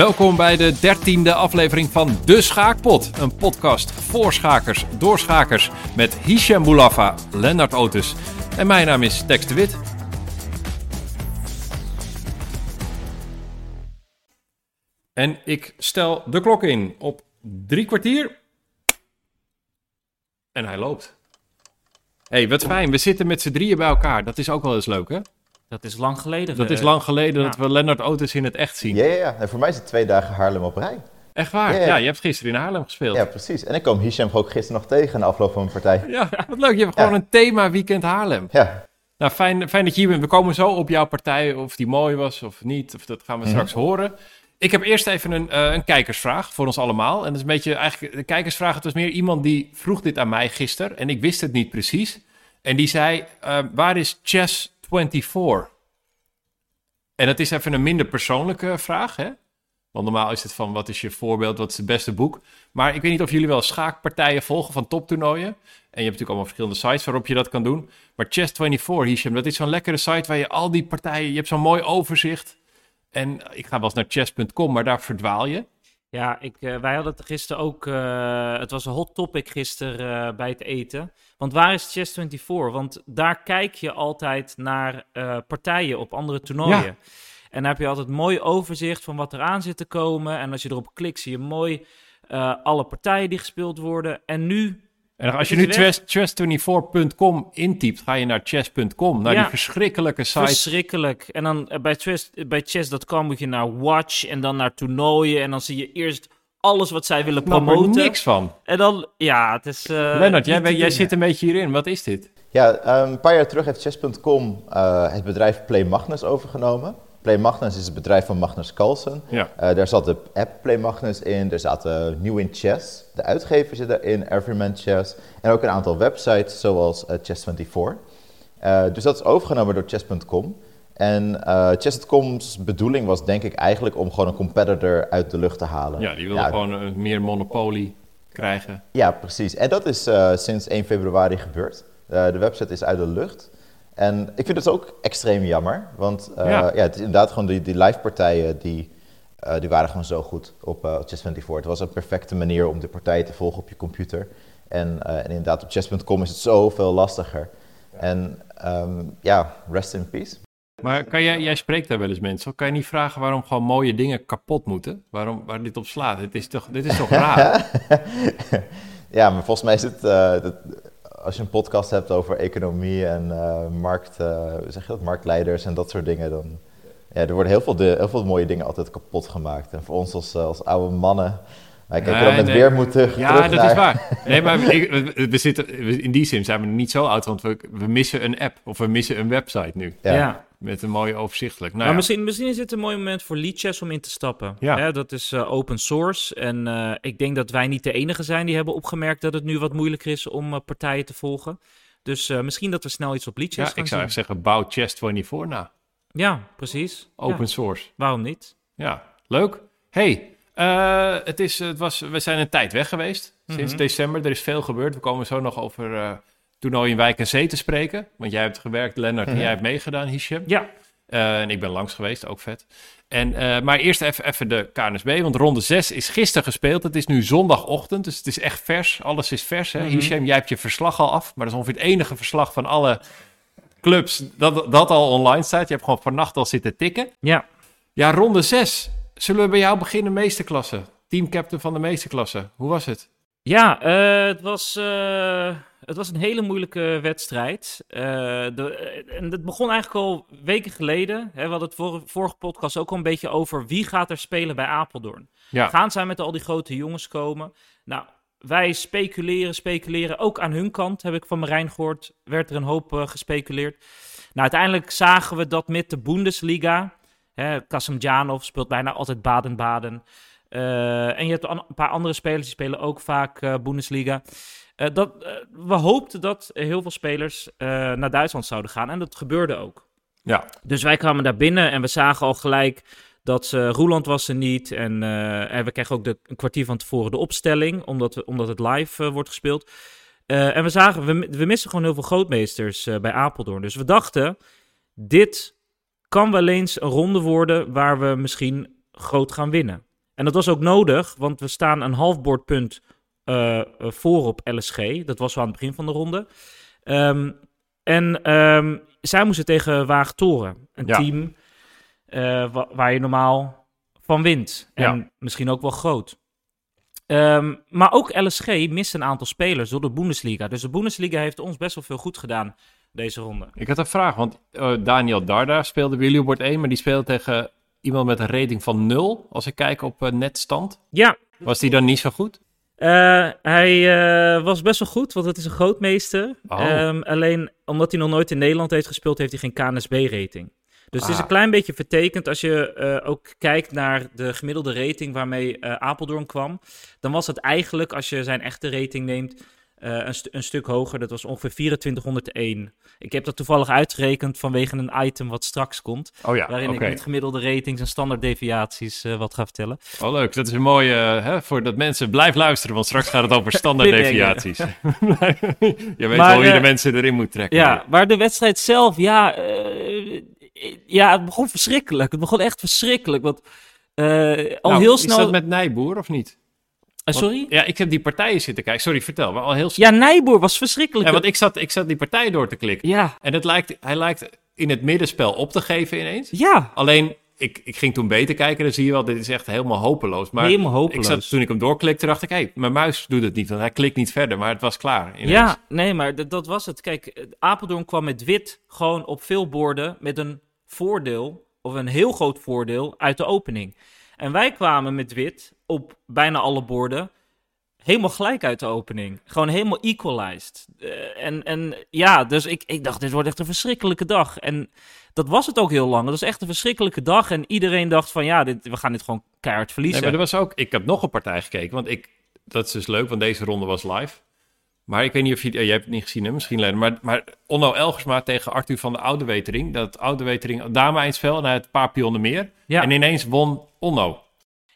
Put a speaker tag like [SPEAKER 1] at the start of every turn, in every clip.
[SPEAKER 1] Welkom bij de dertiende aflevering van De Schaakpot. Een podcast voor schakers, door schakers. Met Hisham Boulafa, Lennart Otis en mijn naam is Tex de Wit. En ik stel de klok in op drie kwartier. En hij loopt. hey, wat fijn. We zitten met z'n drieën bij elkaar. Dat is ook wel eens leuk, hè?
[SPEAKER 2] Dat is lang geleden.
[SPEAKER 1] Dat is
[SPEAKER 2] eh,
[SPEAKER 1] lang geleden dat
[SPEAKER 2] ja.
[SPEAKER 1] we Lennart Otis in het echt zien.
[SPEAKER 3] Ja, ja, ja. En voor mij is het twee dagen Haarlem op rij.
[SPEAKER 1] Echt waar? Ja,
[SPEAKER 3] Ja, ja.
[SPEAKER 1] je hebt gisteren in Haarlem gespeeld.
[SPEAKER 3] Ja,
[SPEAKER 1] Ja,
[SPEAKER 3] precies. En ik kwam Hisham ook gisteren nog tegen na afloop van een partij.
[SPEAKER 1] wat leuk. Je hebt gewoon
[SPEAKER 3] Ja.
[SPEAKER 1] een thema weekend Haarlem.
[SPEAKER 3] Ja,
[SPEAKER 1] Nou, fijn, fijn dat je hier bent. We komen zo op jouw partij, of die mooi was of niet. Of dat gaan we
[SPEAKER 3] Mhm.
[SPEAKER 1] straks horen. Ik heb eerst even een, eh, een kijkersvraag voor ons allemaal. En dat is een beetje, eigenlijk, de kijkersvraag, het was meer iemand die vroeg dit aan mij gisteren. En ik wist het niet precies. En die zei, eh, waar is Chess 24? En dat is even een minder persoonlijke vraag, hè? Want normaal is het van, wat is je voorbeeld, wat is het beste boek? Maar ik weet niet of jullie wel schaakpartijen volgen van toptoernooien. En je hebt natuurlijk allemaal verschillende sites waarop je dat kan doen. Maar Chess24, Hisham, dat is zo'n lekkere site waar je al die partijen... Je hebt zo'n mooi overzicht. En ik ga wel eens naar chess.com, maar daar verdwaal je.
[SPEAKER 2] Ja, ik, eh, wij hadden het gisteren ook. eh, het was een hot topic gisteren eh, bij het eten. Want waar is Chess24? Want daar kijk je altijd naar partijen op andere toernooien.
[SPEAKER 1] Ja.
[SPEAKER 2] En daar heb je altijd mooi overzicht van wat er aan zit te komen. En als je erop klikt, zie je mooi alle partijen die gespeeld worden. En nu.
[SPEAKER 1] En als je nu
[SPEAKER 2] is weg.
[SPEAKER 1] chess, chess24.com intypt, ga je naar chess.com. Naar
[SPEAKER 2] Ja.
[SPEAKER 1] die verschrikkelijke site.
[SPEAKER 2] Verschrikkelijk. En dan eh, bij, chess, bij chess.com moet je naar watch en dan naar toernooien. En dan zie je eerst alles wat zij willen
[SPEAKER 1] Ik snap er
[SPEAKER 2] promoten.
[SPEAKER 1] niks van.
[SPEAKER 2] En dan, ja, het is... eh,
[SPEAKER 1] Lennart, jij, jij zit een beetje hierin. Wat is dit?
[SPEAKER 3] ja ehm, een paar jaar terug heeft Chess.com eh, het bedrijf Play Magnus overgenomen. Play Magnus is het bedrijf van Magnus Carlsen.
[SPEAKER 1] Ja.
[SPEAKER 3] Eh, daar zat de app Play Magnus in, er zaten New in Chess, de uitgever zit erin, Everyman Chess en ook een aantal websites zoals eh, Chess24. Eh, dus dat is overgenomen door Chess.com. En Chess.com's bedoeling was denk ik eigenlijk om gewoon een competitor uit de lucht te halen.
[SPEAKER 1] Ja, die wilde gewoon meer monopolie krijgen.
[SPEAKER 3] Ja, precies. En dat is sinds 1 februari gebeurd. De website is uit de lucht. En ik vind het ook extreem jammer, want eh,
[SPEAKER 1] Ja.
[SPEAKER 3] ja. het is inderdaad gewoon die, die live partijen die, eh, die waren gewoon zo goed op eh, Chess24. Het was een perfecte manier om de partijen te volgen op je computer. En, en inderdaad, op chess.com is het zoveel lastiger. En ehm, ja, rest in peace.
[SPEAKER 1] Maar kan jij, jij spreekt daar wel eens mensen. Kan je niet vragen waarom gewoon mooie dingen kapot moeten? Waarom, waar dit op slaat? Dit is toch, dit is toch raar?
[SPEAKER 3] ja, maar volgens mij is het, dat, als je een podcast hebt over economie en eh, markt, eh, zeg je dat, marktleiders en dat soort dingen, dan ja, er worden heel veel, de, heel veel mooie dingen altijd kapot gemaakt. En voor ons als, eh, als oude mannen,
[SPEAKER 1] Nee,
[SPEAKER 3] dan met
[SPEAKER 1] nee.
[SPEAKER 3] weermoed terug,
[SPEAKER 1] Ja,
[SPEAKER 3] terug
[SPEAKER 1] dat
[SPEAKER 3] naar...
[SPEAKER 1] is waar. Nee, maar ik- we, we zitten, we- in die zin zijn we niet zo oud, want we, we missen een app of we missen een website nu.
[SPEAKER 2] Ja.
[SPEAKER 3] Ja.
[SPEAKER 1] Met een mooie overzichtelijk. Nou
[SPEAKER 2] maar
[SPEAKER 1] ja.
[SPEAKER 2] misschien, misschien is dit een mooi moment voor Leadchess om in te stappen.
[SPEAKER 1] Ja.
[SPEAKER 2] Hè, dat is eh, open source. En eh, ik denk dat wij niet de enige zijn die hebben opgemerkt dat het nu wat moeilijker is om eh, partijen te volgen. Dus eh, misschien dat we snel iets op Leadchess
[SPEAKER 1] ja,
[SPEAKER 2] gaan
[SPEAKER 1] ik zou
[SPEAKER 2] zien.
[SPEAKER 1] echt zeggen, bouw Chess24 na.
[SPEAKER 2] Ja, precies.
[SPEAKER 1] Open
[SPEAKER 2] Ja,
[SPEAKER 1] source.
[SPEAKER 2] waarom niet?
[SPEAKER 1] Ja, leuk. hey, eh, het is, het was, we zijn een tijd weg geweest. Sinds
[SPEAKER 2] Mhm.
[SPEAKER 1] december. Er is veel gebeurd. We komen zo nog over eh toernooi in Wijk en Zee te spreken. Want jij hebt gewerkt, Lennart, en
[SPEAKER 3] Mhm.
[SPEAKER 1] jij hebt meegedaan, Hisham.
[SPEAKER 2] Ja,
[SPEAKER 1] Eh, en ik ben langs geweest, ook vet. En, maar eerst even, even de KNSB, want ronde 6 is gisteren gespeeld. Het is nu zondagochtend, dus het is echt vers. Alles is vers. Hè?
[SPEAKER 2] Mhm.
[SPEAKER 1] Hisham, jij hebt je verslag al af. Maar dat is ongeveer het enige verslag van alle clubs dat, dat al online staat. Je hebt gewoon vannacht al zitten tikken.
[SPEAKER 2] ja.
[SPEAKER 1] Ja, ronde 6. Zullen we bij jou beginnen, meesterklasse? Teamcaptain van de meesterklasse. Hoe was het?
[SPEAKER 2] Ja, eh, het, was, eh, het was een hele moeilijke wedstrijd. Eh, de, en het begon eigenlijk al weken geleden. Hè, we hadden het vor- vorige podcast ook al een beetje over wie gaat er spelen bij Apeldoorn.
[SPEAKER 1] Ja,
[SPEAKER 2] Gaan zij met al die grote jongens komen? Nou, wij speculeren, speculeren. Ook aan hun kant, heb ik van Marijn gehoord, werd er een hoop gespeculeerd. Nou, uiteindelijk zagen we dat met de Bundesliga. Kasimjanov speelt bijna altijd Baden-Baden. Eh, en je hebt een paar andere spelers die spelen ook vaak eh, Bundesliga. Eh, dat, we hoopten dat heel veel spelers naar Duitsland zouden gaan. En dat gebeurde ook.
[SPEAKER 1] ja.
[SPEAKER 2] Dus wij kwamen daar binnen en we zagen al gelijk dat ze, Roeland was er niet. En, en we kregen ook de, een kwartier van tevoren de opstelling, omdat, we, omdat het live wordt gespeeld. En we zagen, we, we missen gewoon heel veel grootmeesters bij Apeldoorn. Dus we dachten, dit kan wel eens een ronde worden waar we misschien groot gaan winnen. En dat was ook nodig, want we staan een half bordpunt eh, eh, voor op LSG. Dat was wel aan het begin van de ronde. Ehm, en ehm, zij moesten tegen Waagtoren, een
[SPEAKER 1] Ja.
[SPEAKER 2] team eh, wa- waar je normaal van wint. En
[SPEAKER 1] Ja.
[SPEAKER 2] misschien ook wel groot. Ehm, maar ook LSG mist een aantal spelers door de Bundesliga. Dus de Bundesliga heeft ons best wel veel goed gedaan deze ronde.
[SPEAKER 1] Ik had een vraag, want eh, Daniel Darda speelde bij jullie op bord 1, maar die speelde tegen iemand met een rating van 0. Als ik kijk op eh, netstand.
[SPEAKER 2] Ja,
[SPEAKER 1] Was die dan niet zo goed?
[SPEAKER 2] Eh, hij eh, was best wel goed, want het is een grootmeester.
[SPEAKER 1] Oh.
[SPEAKER 2] Ehm, alleen omdat hij nog nooit in Nederland heeft gespeeld, heeft hij geen KNSB-rating. Dus het is
[SPEAKER 1] Ah.
[SPEAKER 2] een klein beetje vertekend als je eh, ook kijkt naar de gemiddelde rating waarmee eh, Apeldoorn kwam. Dan was het eigenlijk, als je zijn echte rating neemt, een, stu- een stuk hoger. Dat was ongeveer 2401. Ik heb dat toevallig uitgerekend vanwege een item wat straks komt.
[SPEAKER 1] Oh ja,
[SPEAKER 2] waarin ik met gemiddelde ratings en standaarddeviaties eh wat ga vertellen.
[SPEAKER 1] Oh leuk, dat is een mooie, eh, hè, voor dat mensen blijf luisteren, want straks gaat het over standaarddeviaties. je weet
[SPEAKER 2] Maar,
[SPEAKER 1] wel hoe je de
[SPEAKER 2] eh,
[SPEAKER 1] mensen erin moet trekken.
[SPEAKER 2] Ja, maar de wedstrijd zelf, ja, eh, ja, het begon verschrikkelijk. Het begon echt verschrikkelijk. Want eh, al
[SPEAKER 1] Nou,
[SPEAKER 2] heel
[SPEAKER 1] Is
[SPEAKER 2] snel.
[SPEAKER 1] dat met Nijboer of niet?
[SPEAKER 2] Eh,
[SPEAKER 1] Want-
[SPEAKER 2] sorry?
[SPEAKER 1] Ja, ik heb die partijen zitten kijken. Sorry, vertel. Maar al heel.
[SPEAKER 2] Ja, Nijboer was verschrikkelijk.
[SPEAKER 1] Ja, want ik zat, ik zat die partijen door te klikken.
[SPEAKER 2] ja,
[SPEAKER 1] En het lijkt, hij lijkt in het middenspel op te geven ineens.
[SPEAKER 2] ja,
[SPEAKER 1] Alleen, ik, ik ging toen beter kijken. Dan zie je wel, dit is echt helemaal hopeloos. Maar
[SPEAKER 2] helemaal
[SPEAKER 1] ik
[SPEAKER 2] hopeloos.
[SPEAKER 1] zat, toen ik hem doorklikte, dacht ik... hé, hey, mijn muis doet het niet, want hij klikt niet verder. Maar het was klaar. ineens.
[SPEAKER 2] Ja, nee, maar dat, dat was het. Kijk, eh, Apeldoorn kwam met wit gewoon op veel borden met een voordeel, of een heel groot voordeel, uit de opening. En wij kwamen met wit op bijna alle borden helemaal gelijk uit de opening. Gewoon helemaal equalized. Eh, en, en ja, dus ik, ik dacht, dit wordt echt een verschrikkelijke dag. En dat was het ook heel lang. Het was echt een verschrikkelijke dag. En iedereen dacht van, ja, dit, we gaan dit gewoon keihard
[SPEAKER 1] Nee,
[SPEAKER 2] verliezen.
[SPEAKER 1] maar er was ook... Ik heb nog een partij gekeken, want ik... Dat is dus leuk, want deze ronde was live. Maar ik weet niet of je... eh, jij hebt het niet gezien, hè? Misschien Len. Maar, maar Onno Elgersma tegen Arthur van de Oude Wetering. Dat Oude Wetering dame eindspel en een paar pionnen meer.
[SPEAKER 2] Ja.
[SPEAKER 1] En ineens won Onno.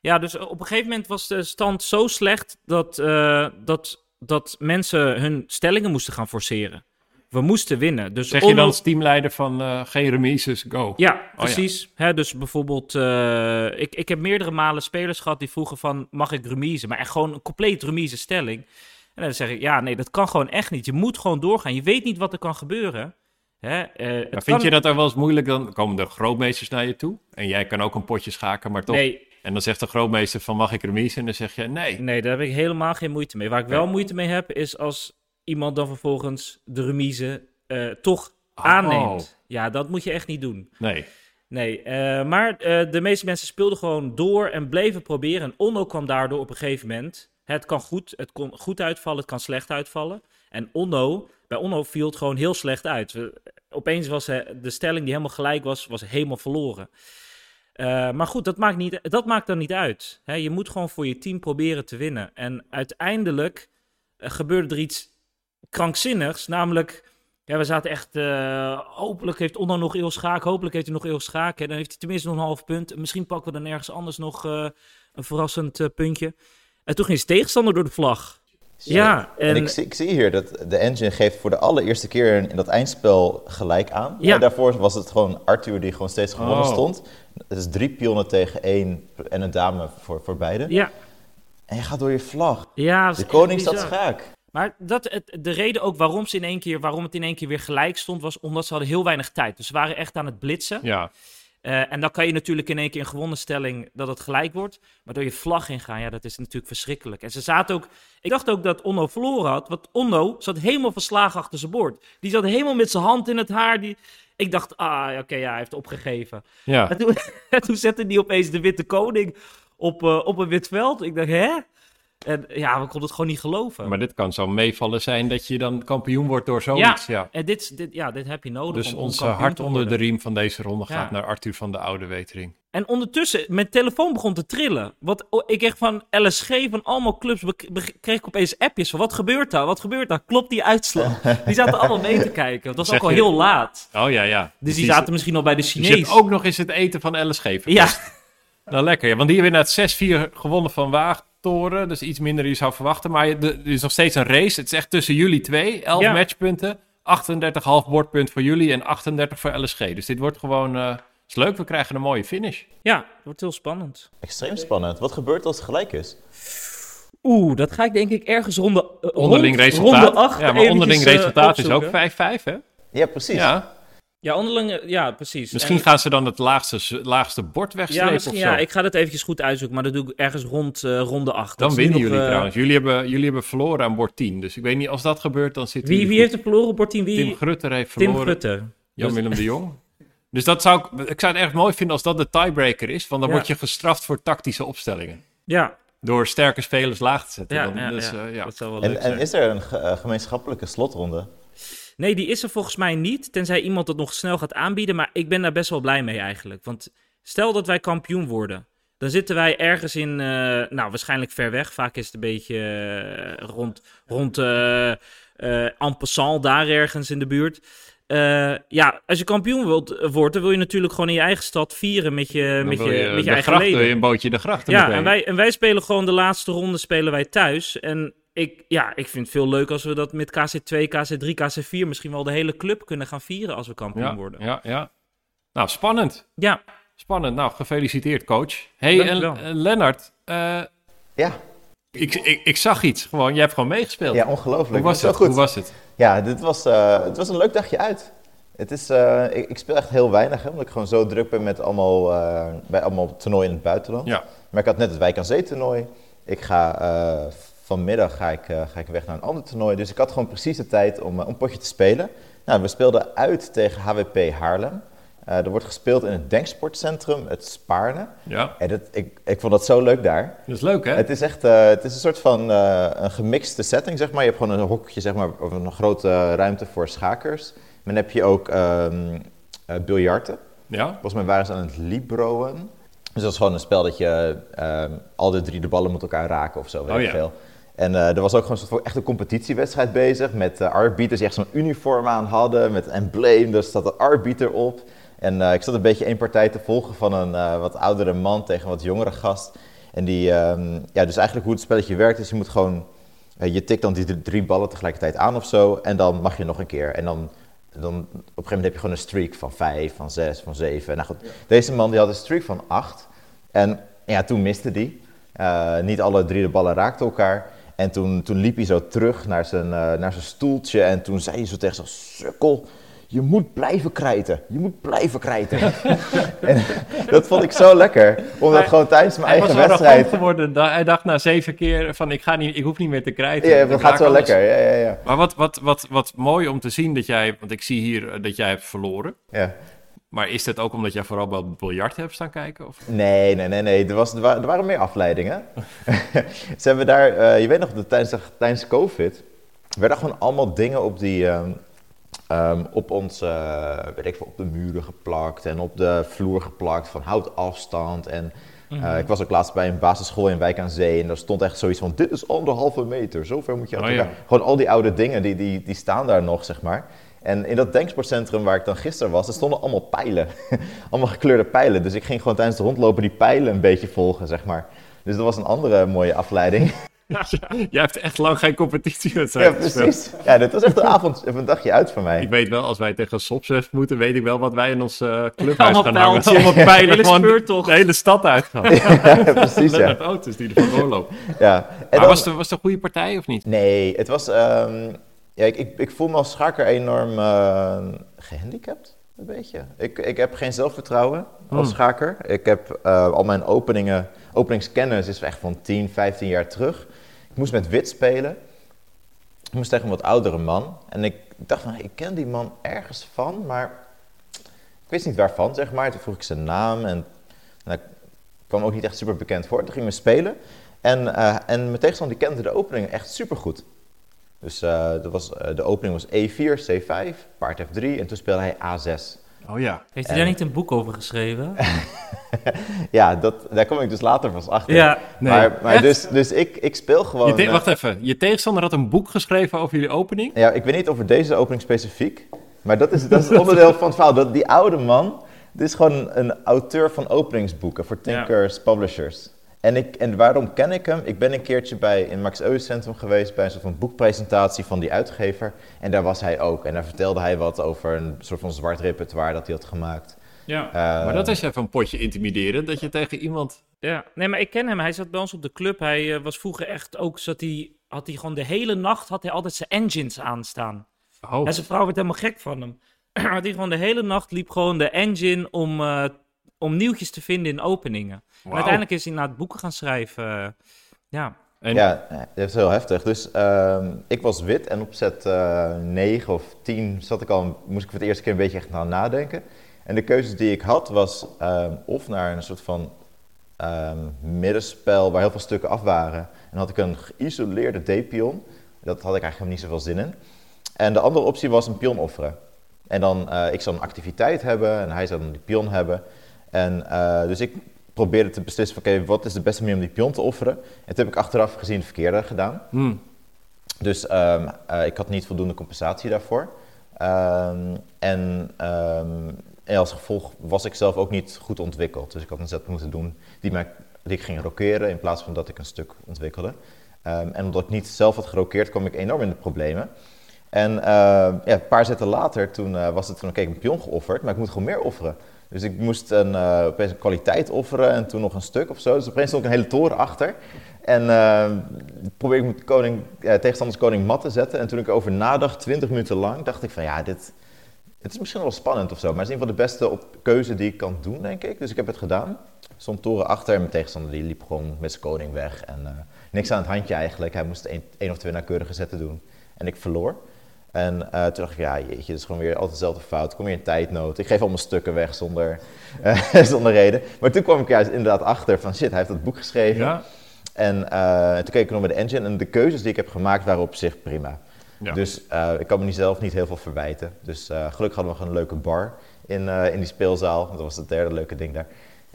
[SPEAKER 2] Ja, dus op een gegeven moment was de stand zo slecht dat, eh, dat, dat mensen hun stellingen moesten gaan forceren. We moesten winnen. Dus
[SPEAKER 1] Zeg je dan als teamleider van eh, geen remises, go?
[SPEAKER 2] Ja,
[SPEAKER 1] ja.
[SPEAKER 2] precies. Hè, dus bijvoorbeeld, eh, ik, ik heb meerdere malen spelers gehad die vroegen van, mag ik remise? Maar echt gewoon een compleet remise stelling. En dan zeg ik, ja, nee, dat kan gewoon echt niet. Je moet gewoon doorgaan. Je weet niet wat er kan gebeuren. Hè? eh,
[SPEAKER 1] Maar vind
[SPEAKER 2] kan-
[SPEAKER 1] je dat er wel eens moeilijk? Dan komen de grootmeesters naar je toe. En jij kan ook een potje schaken, maar toch.
[SPEAKER 2] Nee,
[SPEAKER 1] En dan zegt de grootmeester van mag ik remise? En dan zeg je nee.
[SPEAKER 2] Nee, daar heb ik helemaal geen moeite mee. Waar ik wel moeite mee heb, is als iemand dan vervolgens de remise eh, toch
[SPEAKER 1] Oh.
[SPEAKER 2] aanneemt. Ja, dat moet je echt niet doen.
[SPEAKER 1] Nee.
[SPEAKER 2] Nee, eh, maar eh, de meeste mensen speelden gewoon door en bleven proberen. En Onno kwam daardoor op een gegeven moment. Het kan goed, het kon goed uitvallen, het kan slecht uitvallen. En Onno, bij Onno viel het gewoon heel slecht uit. Opeens was de stelling die helemaal gelijk was, was helemaal verloren. Eh, maar goed, dat maakt, niet, dat maakt dan niet uit. Hè, je moet gewoon voor je team proberen te winnen. En uiteindelijk eh, gebeurde er iets krankzinnigs. Namelijk, ja, we zaten echt... eh, hopelijk heeft Onno nog eeuw schaak. Hopelijk heeft hij nog eeuw schaak. En dan heeft hij tenminste nog een half punt. En Misschien pakken we dan ergens anders nog een verrassend puntje. En toen ging zijn tegenstander door de vlag. Ja,
[SPEAKER 3] En,
[SPEAKER 2] en,
[SPEAKER 3] ik, zie, ik zie hier dat de engine geeft voor de allereerste keer in, in dat eindspel gelijk aan.
[SPEAKER 2] Ja.
[SPEAKER 3] En daarvoor was het gewoon Arthur die gewoon steeds gewonnen
[SPEAKER 1] Oh.
[SPEAKER 3] stond. Het is drie pionnen tegen één en een dame voor, voor beide.
[SPEAKER 2] ja,
[SPEAKER 3] En je gaat door je vlag.
[SPEAKER 2] ja,
[SPEAKER 3] De koning staat schaak.
[SPEAKER 2] Maar dat, het, de reden ook waarom, ze in één keer, waarom het in één keer weer gelijk stond, was omdat ze hadden heel weinig tijd. Dus ze waren echt aan het blitsen.
[SPEAKER 1] Ja.
[SPEAKER 2] Eh, en dan kan je natuurlijk in één keer een gewonnen stelling dat het gelijk wordt. Maar door je vlag ingaan, ja, dat is natuurlijk verschrikkelijk. En ze zaten ook... Ik dacht ook dat Onno verloren had. Want Onno zat helemaal verslagen achter zijn bord. Die zat helemaal met zijn hand in het haar. Die... Ik dacht, ah, oké, ja, hij heeft opgegeven.
[SPEAKER 1] Ja.
[SPEAKER 2] En toen, en toen zette hij opeens de witte koning op, eh, op een wit veld. Ik dacht, hè? En ja, we konden het gewoon niet geloven.
[SPEAKER 1] Maar dit kan zo meevallen zijn dat je dan kampioen wordt door zoiets. Ja.
[SPEAKER 2] En dit, dit, ja, dit heb je nodig.
[SPEAKER 1] Dus
[SPEAKER 2] om- om
[SPEAKER 1] ons hart onder de riem van deze ronde
[SPEAKER 2] Ja.
[SPEAKER 1] gaat naar Arthur van de Oude Wetering.
[SPEAKER 2] En ondertussen, mijn telefoon begon te trillen. Want oh, ik kreeg van LSG, van allemaal clubs, kreeg ik opeens appjes van wat gebeurt daar? Wat gebeurt daar? Klopt die uitslag? Die zaten allemaal mee te kijken. Het was
[SPEAKER 1] Zeg
[SPEAKER 2] ook al
[SPEAKER 1] je-
[SPEAKER 2] heel laat.
[SPEAKER 1] Oh ja, ja.
[SPEAKER 2] Dus die zaten misschien al bij de
[SPEAKER 1] Dus
[SPEAKER 2] Chinees.
[SPEAKER 1] hebt ook nog eens het eten van LSG verpest.
[SPEAKER 2] ja,
[SPEAKER 1] Nou, lekker. Ja, want die hebben net 6-4 gewonnen van Dus iets minder dan je zou verwachten. Maar er is nog steeds een race. Het is echt tussen jullie twee. 11
[SPEAKER 2] Ja.
[SPEAKER 1] matchpunten. 38,5 bordpunt voor jullie en 38 voor LSG. Dus dit wordt gewoon eh, is leuk, we krijgen een mooie finish.
[SPEAKER 2] Ja, het wordt heel spannend.
[SPEAKER 3] Extreem spannend. Wat gebeurt als het gelijk is?
[SPEAKER 2] Oeh, dat ga ik denk ik ergens ronde, uh,
[SPEAKER 1] Onderling
[SPEAKER 2] rond,
[SPEAKER 1] resultaat.
[SPEAKER 2] ronde acht
[SPEAKER 1] ja, maar onderling
[SPEAKER 2] eventjes, eh,
[SPEAKER 1] resultaat is ook
[SPEAKER 2] opzoeken.
[SPEAKER 1] 5-5, hè?
[SPEAKER 3] Ja, precies.
[SPEAKER 1] Ja.
[SPEAKER 2] Ja, onderling, eh, ja, precies.
[SPEAKER 1] Misschien
[SPEAKER 2] En-
[SPEAKER 1] gaan ze dan het laagste, laagste bord
[SPEAKER 2] ja,
[SPEAKER 1] wegstrepen
[SPEAKER 2] misschien,
[SPEAKER 1] of zo.
[SPEAKER 2] ja, ik ga dat eventjes goed uitzoeken, maar dat doe ik ergens rond eh, ronde 8.
[SPEAKER 1] Dan winnen jullie trouwens. Jullie hebben, jullie hebben verloren aan bord 10. Dus ik weet niet, als dat gebeurt, dan zitten
[SPEAKER 2] Wie, wie
[SPEAKER 1] goed.
[SPEAKER 2] heeft er verloren, Bortien? Wie?
[SPEAKER 1] Tim Grutter heeft
[SPEAKER 2] Tim
[SPEAKER 1] verloren.
[SPEAKER 2] Grutter.
[SPEAKER 1] Jan-Willem de Jong. Dus dat zou ik, ik zou het erg mooi vinden als dat de tiebreaker is. Want dan
[SPEAKER 2] Ja.
[SPEAKER 1] word je gestraft voor tactische opstellingen.
[SPEAKER 2] Ja,
[SPEAKER 1] Door sterke spelers laag te zetten.
[SPEAKER 2] ja,
[SPEAKER 1] Dan-
[SPEAKER 2] ja,
[SPEAKER 1] dus,
[SPEAKER 2] ja.
[SPEAKER 1] eh, ja.
[SPEAKER 2] dat zou wel
[SPEAKER 3] En,
[SPEAKER 2] leuk
[SPEAKER 3] en
[SPEAKER 2] zijn.
[SPEAKER 3] is er een ge- eh, gemeenschappelijke slotronde?
[SPEAKER 2] Nee, die is er volgens mij niet, tenzij iemand het nog snel gaat aanbieden. Maar ik ben daar best wel blij mee eigenlijk. Want stel dat wij kampioen worden, dan zitten wij ergens in, eh, nou waarschijnlijk ver weg. Vaak is het een beetje eh, rond, rond eh en passant, daar ergens in de buurt. Ja, als je kampioen wilt, wordt, dan wil je natuurlijk gewoon in je eigen stad vieren met je,
[SPEAKER 1] Dan
[SPEAKER 2] met je,
[SPEAKER 1] wil
[SPEAKER 2] met je eigen
[SPEAKER 1] gracht, wil
[SPEAKER 2] leden.
[SPEAKER 1] je een bootje de grachten
[SPEAKER 2] Ja, en wij, en wij spelen gewoon de laatste ronde spelen wij thuis. En ik, ja, ik vind het veel leuk als we dat met KC2, KC3, KC4 misschien wel de hele club kunnen gaan vieren als we kampioen
[SPEAKER 1] ja,
[SPEAKER 2] worden.
[SPEAKER 1] ja, ja. Nou, spannend.
[SPEAKER 2] Ja,
[SPEAKER 1] Spannend. Nou, gefeliciteerd, coach. hey, en eh, Lennart, eh,
[SPEAKER 3] Ja,
[SPEAKER 1] ik, ik, ik zag iets. Gewoon, jij hebt gewoon meegespeeld.
[SPEAKER 3] ja ongelooflijk.
[SPEAKER 1] Hoe was
[SPEAKER 3] Zo
[SPEAKER 1] het?
[SPEAKER 3] goed.
[SPEAKER 1] Hoe was het?
[SPEAKER 3] Ja, dit was, eh, het was een leuk dagje uit. Het is, eh, ik, ik speel echt heel weinig, hè, omdat ik gewoon zo druk ben met allemaal, eh, bij allemaal toernooien in het buitenland.
[SPEAKER 1] Ja.
[SPEAKER 3] Maar ik had net het Wijk aan Zee toernooi. Ik ga, eh, vanmiddag ga ik, eh, ga ik weg naar een ander toernooi. Dus ik had gewoon precies de tijd om, eh, een potje te spelen. Nou, we speelden uit tegen HWP Haarlem. Eh, er wordt gespeeld in het Denksportcentrum, het Spaarne.
[SPEAKER 1] Ja,
[SPEAKER 3] En dat, ik, ik vond dat zo leuk daar.
[SPEAKER 1] dat is leuk, hè?
[SPEAKER 3] Het is echt eh, het is een soort van eh, een gemixte setting, zeg maar. Je hebt gewoon een hokje, zeg maar, of een grote ruimte voor schakers. Maar dan heb je ook eh, biljarten.
[SPEAKER 1] Ja,
[SPEAKER 3] Volgens mij waren ze aan het libroen. Dus dat is gewoon een spel dat je ehm, al de drie de ballen met elkaar raken of zo, weet
[SPEAKER 1] Oh ja.
[SPEAKER 3] veel. En eh, er was ook gewoon een soort echt een competitiewedstrijd bezig met eh arbiters die echt zo'n uniform aan hadden met een embleem. Daar staat een arbiter op. En eh, ik zat een beetje één partij te volgen van een wat oudere man tegen een wat jongere gast. En die, ehm, ja, dus eigenlijk hoe het spelletje werkt is je moet gewoon, je tikt dan die drie- ballen tegelijkertijd aan of zo. En dan mag je nog een keer. En dan, dan op een gegeven moment heb je gewoon een streak van vijf, van zes, van zeven. Nou goed, deze man die had een streak van acht. En ja, toen miste die. Niet alle drie de ballen raakten elkaar. En toen, toen liep hij zo terug naar zijn, eh, naar zijn stoeltje. En toen zei hij zo tegen zijn sukkel. Je moet blijven krijten. Je moet blijven krijten. en dat vond ik zo lekker. Omdat
[SPEAKER 1] Hij-
[SPEAKER 3] gewoon tijdens mijn
[SPEAKER 1] hij was
[SPEAKER 3] eigen
[SPEAKER 1] wel
[SPEAKER 3] wedstrijd...
[SPEAKER 1] geworden. Hij dacht na zeven keer van, ik, ga niet, ik hoef niet meer te krijten.
[SPEAKER 3] Ja, dat gaat zo
[SPEAKER 1] alles.
[SPEAKER 3] lekker. Ja, ja, ja.
[SPEAKER 1] Maar wat, wat, wat, wat mooi om te zien dat jij, want ik zie hier eh, dat jij hebt verloren.
[SPEAKER 3] ja.
[SPEAKER 1] Maar is dat ook omdat jij vooral bij biljart hebt staan kijken? Of?
[SPEAKER 3] Nee, nee, nee, nee. Er, was, er, waren, er waren meer afleidingen. Ze hebben daar, eh, je weet nog, tijdens, tijdens COVID werden gewoon allemaal dingen op die, ehm, ehm, op ons, eh, weet ik veel, op de muren geplakt en op de vloer geplakt van houd afstand. En eh, ik was ook laatst bij een basisschool in Wijk aan Zee en daar stond echt zoiets van, dit is anderhalve meter, zover moet je
[SPEAKER 1] Oh,
[SPEAKER 3] elkaar.
[SPEAKER 1] ja.
[SPEAKER 3] Gewoon al die oude dingen, die, die, die staan daar nog, zeg maar. En in dat denksportcentrum waar ik dan gisteren was, er stonden allemaal pijlen. allemaal gekleurde pijlen. Dus ik ging gewoon tijdens de rondlopen die pijlen een beetje volgen, zeg maar. Dus dat was een andere mooie afleiding.
[SPEAKER 1] jij hebt echt lang geen competitie
[SPEAKER 3] ja, precies. Ja, dit was echt een avond, even een dagje uit voor mij.
[SPEAKER 1] Ik weet wel, als wij tegen Sopsef moeten, weet ik wel wat wij in ons eh, clubhuis
[SPEAKER 2] Allemaal
[SPEAKER 1] gaan hangen. Allemaal pijlen,
[SPEAKER 2] speurtocht.
[SPEAKER 1] de hele stad uitgaan.
[SPEAKER 3] ja, precies, ja.
[SPEAKER 1] Met auto's die ervan doorlopen.
[SPEAKER 3] ja. En
[SPEAKER 1] Maar
[SPEAKER 3] dan-
[SPEAKER 1] was, het, was het een goede partij of niet?
[SPEAKER 3] Nee, het was... ehm, ja, ik, ik, ik voel me als schaker enorm eh, gehandicapt, een beetje. Ik, ik heb geen zelfvertrouwen als
[SPEAKER 1] Hmm.
[SPEAKER 3] schaker. Ik heb eh, al mijn openingen, openingskennis is echt van 10, 15 jaar terug. Ik moest met wit spelen. Ik moest tegen een wat oudere man. En ik dacht van, ik ken die man ergens van, maar ik wist niet waarvan, zeg maar. Toen vroeg ik zijn naam en ik kwam ook niet echt super bekend voor. Toen gingen we spelen. En, eh, en mijn tegenstander die kende de opening echt super goed. Dus eh, dat was, eh, de opening was E4, C5, paard F3 en toen speelde hij A6.
[SPEAKER 1] Oh ja.
[SPEAKER 2] Heeft hij daar niet een boek over geschreven?
[SPEAKER 3] Ja, dat, daar kom ik dus later pas achter.
[SPEAKER 2] ja.
[SPEAKER 1] Nee.
[SPEAKER 3] maar maar dus, dus ik, ik speel gewoon...
[SPEAKER 1] Je te-
[SPEAKER 3] eh,
[SPEAKER 1] wacht even, je tegenstander had een boek geschreven over jullie opening?
[SPEAKER 3] Ja, ik weet niet over deze opening specifiek, maar dat is, dat is onderdeel van het verhaal. Dat, die oude man, dit is gewoon een, een auteur van openingsboeken voor Thinkers Publishers. En, ik, en waarom ken ik hem? Ik ben een keertje bij, in Max Euwe Centrum geweest bij een soort van boekpresentatie van die uitgever. En daar was hij ook. En daar vertelde hij wat over een soort van zwart repertoire dat hij had gemaakt.
[SPEAKER 2] Ja.
[SPEAKER 3] Eh,
[SPEAKER 1] Maar dat is even een potje intimideren, dat je tegen iemand...
[SPEAKER 2] Ja, nee, maar ik ken hem. Hij zat bij ons op de club. Hij eh, was vroeger echt ook, zat hij, had hij gewoon de hele nacht, had hij altijd zijn engines aanstaan.
[SPEAKER 1] Oh,
[SPEAKER 2] En zijn vrouw werd helemaal gek van hem. had hij gewoon de hele nacht, liep gewoon de engine om, eh, om nieuwtjes te vinden in openingen. En uiteindelijk is hij naar het boeken gaan schrijven. eh, ja.
[SPEAKER 1] En,
[SPEAKER 3] Ja, dat is heel heftig. Dus ehm, ik was wit en op set eh 9 of 10 zat ik al, moest ik voor de eerste keer een beetje echt gaan nadenken. En de keuzes die ik had was ehm, of naar een soort van ehm, middenspel waar heel veel stukken af waren. En dan had ik een geïsoleerde D-pion. Dat had ik eigenlijk niet zoveel zin in. En de andere optie was een pion offeren. En dan, eh, ik zou een activiteit hebben en hij zou dan die pion hebben. En eh, dus ik probeerde te beslissen van, oké, wat is de beste manier om die pion te offeren? En toen heb ik achteraf gezien het verkeerde gedaan.
[SPEAKER 1] Hmm.
[SPEAKER 3] Dus ehm, eh, ik had niet voldoende compensatie daarvoor. Ehm, en, ehm, en als gevolg was ik zelf ook niet goed ontwikkeld. Dus ik had een zet moeten doen die, mij, die ik ging rokeren in plaats van dat ik een stuk ontwikkelde. En omdat ik niet zelf had gerokeerd, kwam ik enorm in de problemen. En ehm, ja, een paar zetten later, toen eh, was het van, ik een pion geofferd, maar ik moet gewoon meer offeren. Dus ik moest een, eh, opeens een kwaliteit offeren en toen nog een stuk of zo. Dus opeens stond ik een hele toren achter. En eh probeerde ik mijn koning, eh, tegenstanders koning mat te zetten. En toen ik erover nadacht, 20 minuten lang, dacht ik van ja, dit het is misschien wel spannend of zo. Maar het is ieder geval de beste op keuze die ik kan doen, denk ik. Dus ik heb het gedaan. Stond toren achter en mijn tegenstander die liep gewoon met zijn koning weg. En eh, niks aan het handje eigenlijk. Hij moest één of twee nauwkeurige zetten doen. En ik verloor. En eh, toen dacht ik, ja jeetje, het is gewoon weer altijd dezelfde fout. Kom weer in tijdnood. Ik geef allemaal stukken weg zonder, eh, zonder reden. Maar toen kwam ik juist inderdaad achter van shit, hij heeft dat boek geschreven.
[SPEAKER 1] Ja,
[SPEAKER 3] En eh, toen keek ik nog met de engine en de keuzes die ik heb gemaakt waren op zich prima.
[SPEAKER 1] Ja.
[SPEAKER 3] Dus ik kan me niet zelf niet heel veel verwijten. Dus gelukkig hadden we nog een leuke bar in, in die speelzaal. Dat was het derde leuke ding daar.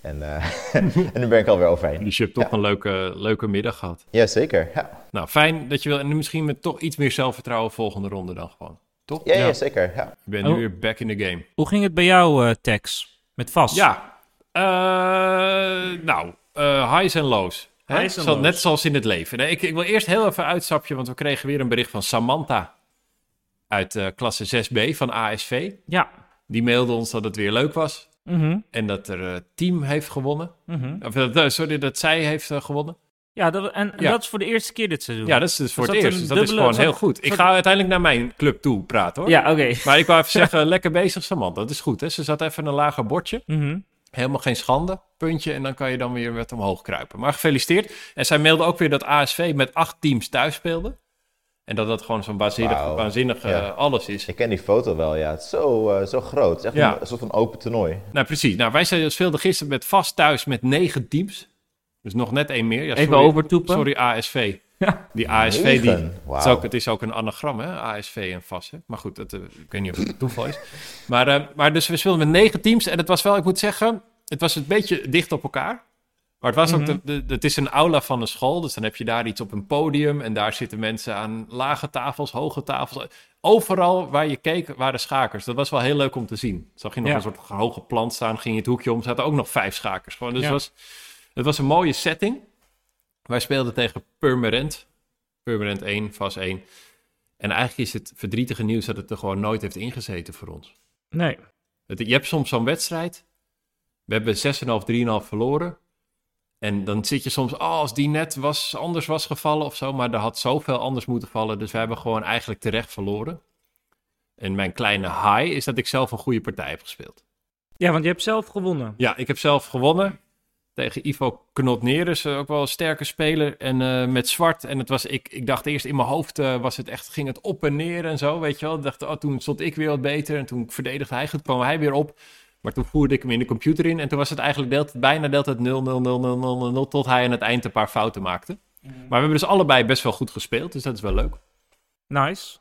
[SPEAKER 3] En, eh, en nu ben ik alweer overheen.
[SPEAKER 1] dus je hebt toch
[SPEAKER 3] Ja.
[SPEAKER 1] een leuke, leuke middag gehad.
[SPEAKER 3] Ja, zeker. Ja,
[SPEAKER 1] Nou, fijn dat je wil. En nu misschien met toch iets meer zelfvertrouwen volgende ronde dan gewoon. Toch?
[SPEAKER 3] ja, ja.
[SPEAKER 2] Ja.
[SPEAKER 3] zeker. Ja.
[SPEAKER 1] Je bent
[SPEAKER 2] Oh.
[SPEAKER 1] nu weer back in the game.
[SPEAKER 2] Hoe ging het bij jou, eh, Tex? Met vast?
[SPEAKER 1] Ja. Eh, nou, eh highs en lows. Hè?
[SPEAKER 2] Highs en
[SPEAKER 1] Zo-
[SPEAKER 2] lows.
[SPEAKER 1] Net zoals in het leven. Nee, ik, ik wil eerst heel even uitstapje, want we kregen weer een bericht van Samantha uit eh, klasse 6b van ASV.
[SPEAKER 2] Ja.
[SPEAKER 1] Die mailde ons dat het weer leuk was
[SPEAKER 2] Mhm,
[SPEAKER 1] en dat er eh, team heeft gewonnen.
[SPEAKER 2] mhm.
[SPEAKER 1] Of, eh, sorry, dat zij heeft eh, gewonnen.
[SPEAKER 2] Ja, dat, en, en
[SPEAKER 1] Ja.
[SPEAKER 2] dat is voor de eerste keer dit seizoen.
[SPEAKER 1] Ja, dat is dus voor
[SPEAKER 2] Er
[SPEAKER 1] het eerst. Dus dat is
[SPEAKER 2] dubbele-
[SPEAKER 1] gewoon heel goed. Ik ga uiteindelijk naar mijn club toe praten hoor.
[SPEAKER 2] Ja, oké.
[SPEAKER 1] Maar ik wou even zeggen, lekker bezig Samantha. Dat is goed hè. Ze zat even een lager bordje.
[SPEAKER 2] Mhm.
[SPEAKER 1] Helemaal geen schande, puntje. En dan kan je dan weer met omhoog kruipen. Maar gefeliciteerd. En zij mailde ook weer dat ASV met acht teams thuis speelde. En dat dat gewoon zo'n waanzinnig, eh,
[SPEAKER 3] Ja.
[SPEAKER 1] alles is.
[SPEAKER 3] Ik ken die foto wel, ja. Het is zo, eh, zo groot. Het is echt
[SPEAKER 1] Ja.
[SPEAKER 3] een, een soort van open toernooi.
[SPEAKER 1] Nou, precies. Nou, wij zijn- speelden gisteren met vast thuis met negen teams. Dus nog net één meer. Ja,
[SPEAKER 2] Even
[SPEAKER 1] sorry,
[SPEAKER 2] overtoepen.
[SPEAKER 1] Sorry, ASV.
[SPEAKER 2] Ja.
[SPEAKER 1] Die ASV, die,
[SPEAKER 3] Negen?
[SPEAKER 1] het,
[SPEAKER 3] Wauw.
[SPEAKER 1] is ook, het is ook een anagram, hè? ASV en vast. Hè? Maar goed, dat, eh, ik weet niet of het een toeval is. Maar, eh, maar dus we speelden met negen teams. En het was wel, ik moet zeggen, het was een beetje dicht op elkaar. Maar het was ook,
[SPEAKER 2] Mhm.
[SPEAKER 1] de, de, het is een aula van een school. Dus dan heb je daar iets op een podium. En daar zitten mensen aan lage tafels, hoge tafels. Overal waar je keek waren schakers. Dat was wel heel leuk om te zien. Zag je nog
[SPEAKER 2] Ja.
[SPEAKER 1] een soort hoge plant staan, ging je het hoekje om. zaten ook nog vijf schakers. Gewoon. Dus
[SPEAKER 2] Ja.
[SPEAKER 1] het, was, het was een mooie setting. Wij speelden tegen Purmerend. Purmerend 1, Vas 1. En eigenlijk is het verdrietige nieuws dat het er gewoon nooit heeft ingezeten voor ons.
[SPEAKER 2] Nee.
[SPEAKER 1] Het- je hebt soms zo'n wedstrijd. We hebben 6,5, 3,5 verloren. En dan zit je soms, oh, als die net was, anders was gevallen of zo. Maar er had zoveel anders moeten vallen. Dus we hebben gewoon eigenlijk terecht verloren. En mijn kleine high is dat ik zelf een goede partij heb gespeeld.
[SPEAKER 2] Ja, want je hebt zelf gewonnen.
[SPEAKER 1] Ja, ik heb zelf gewonnen tegen Ivo Knotnerus, eh, ook wel een sterke speler. En eh, met zwart. En het was, ik, ik dacht eerst in mijn hoofd eh, was het echt, ging het op en neer en zo, weet je wel. Ik dacht, oh, toen stond ik weer wat beter en toen verdedigde hij goed, kwam hij weer op. Maar toen voerde ik hem in de computer in en toen was het eigenlijk deelt, bijna deelt het 0, 0, 0, 0, 0, 0, 0, tot hij aan het eind een paar fouten maakte. Maar we hebben dus allebei best wel goed gespeeld, dus dat is wel leuk.
[SPEAKER 2] Nice.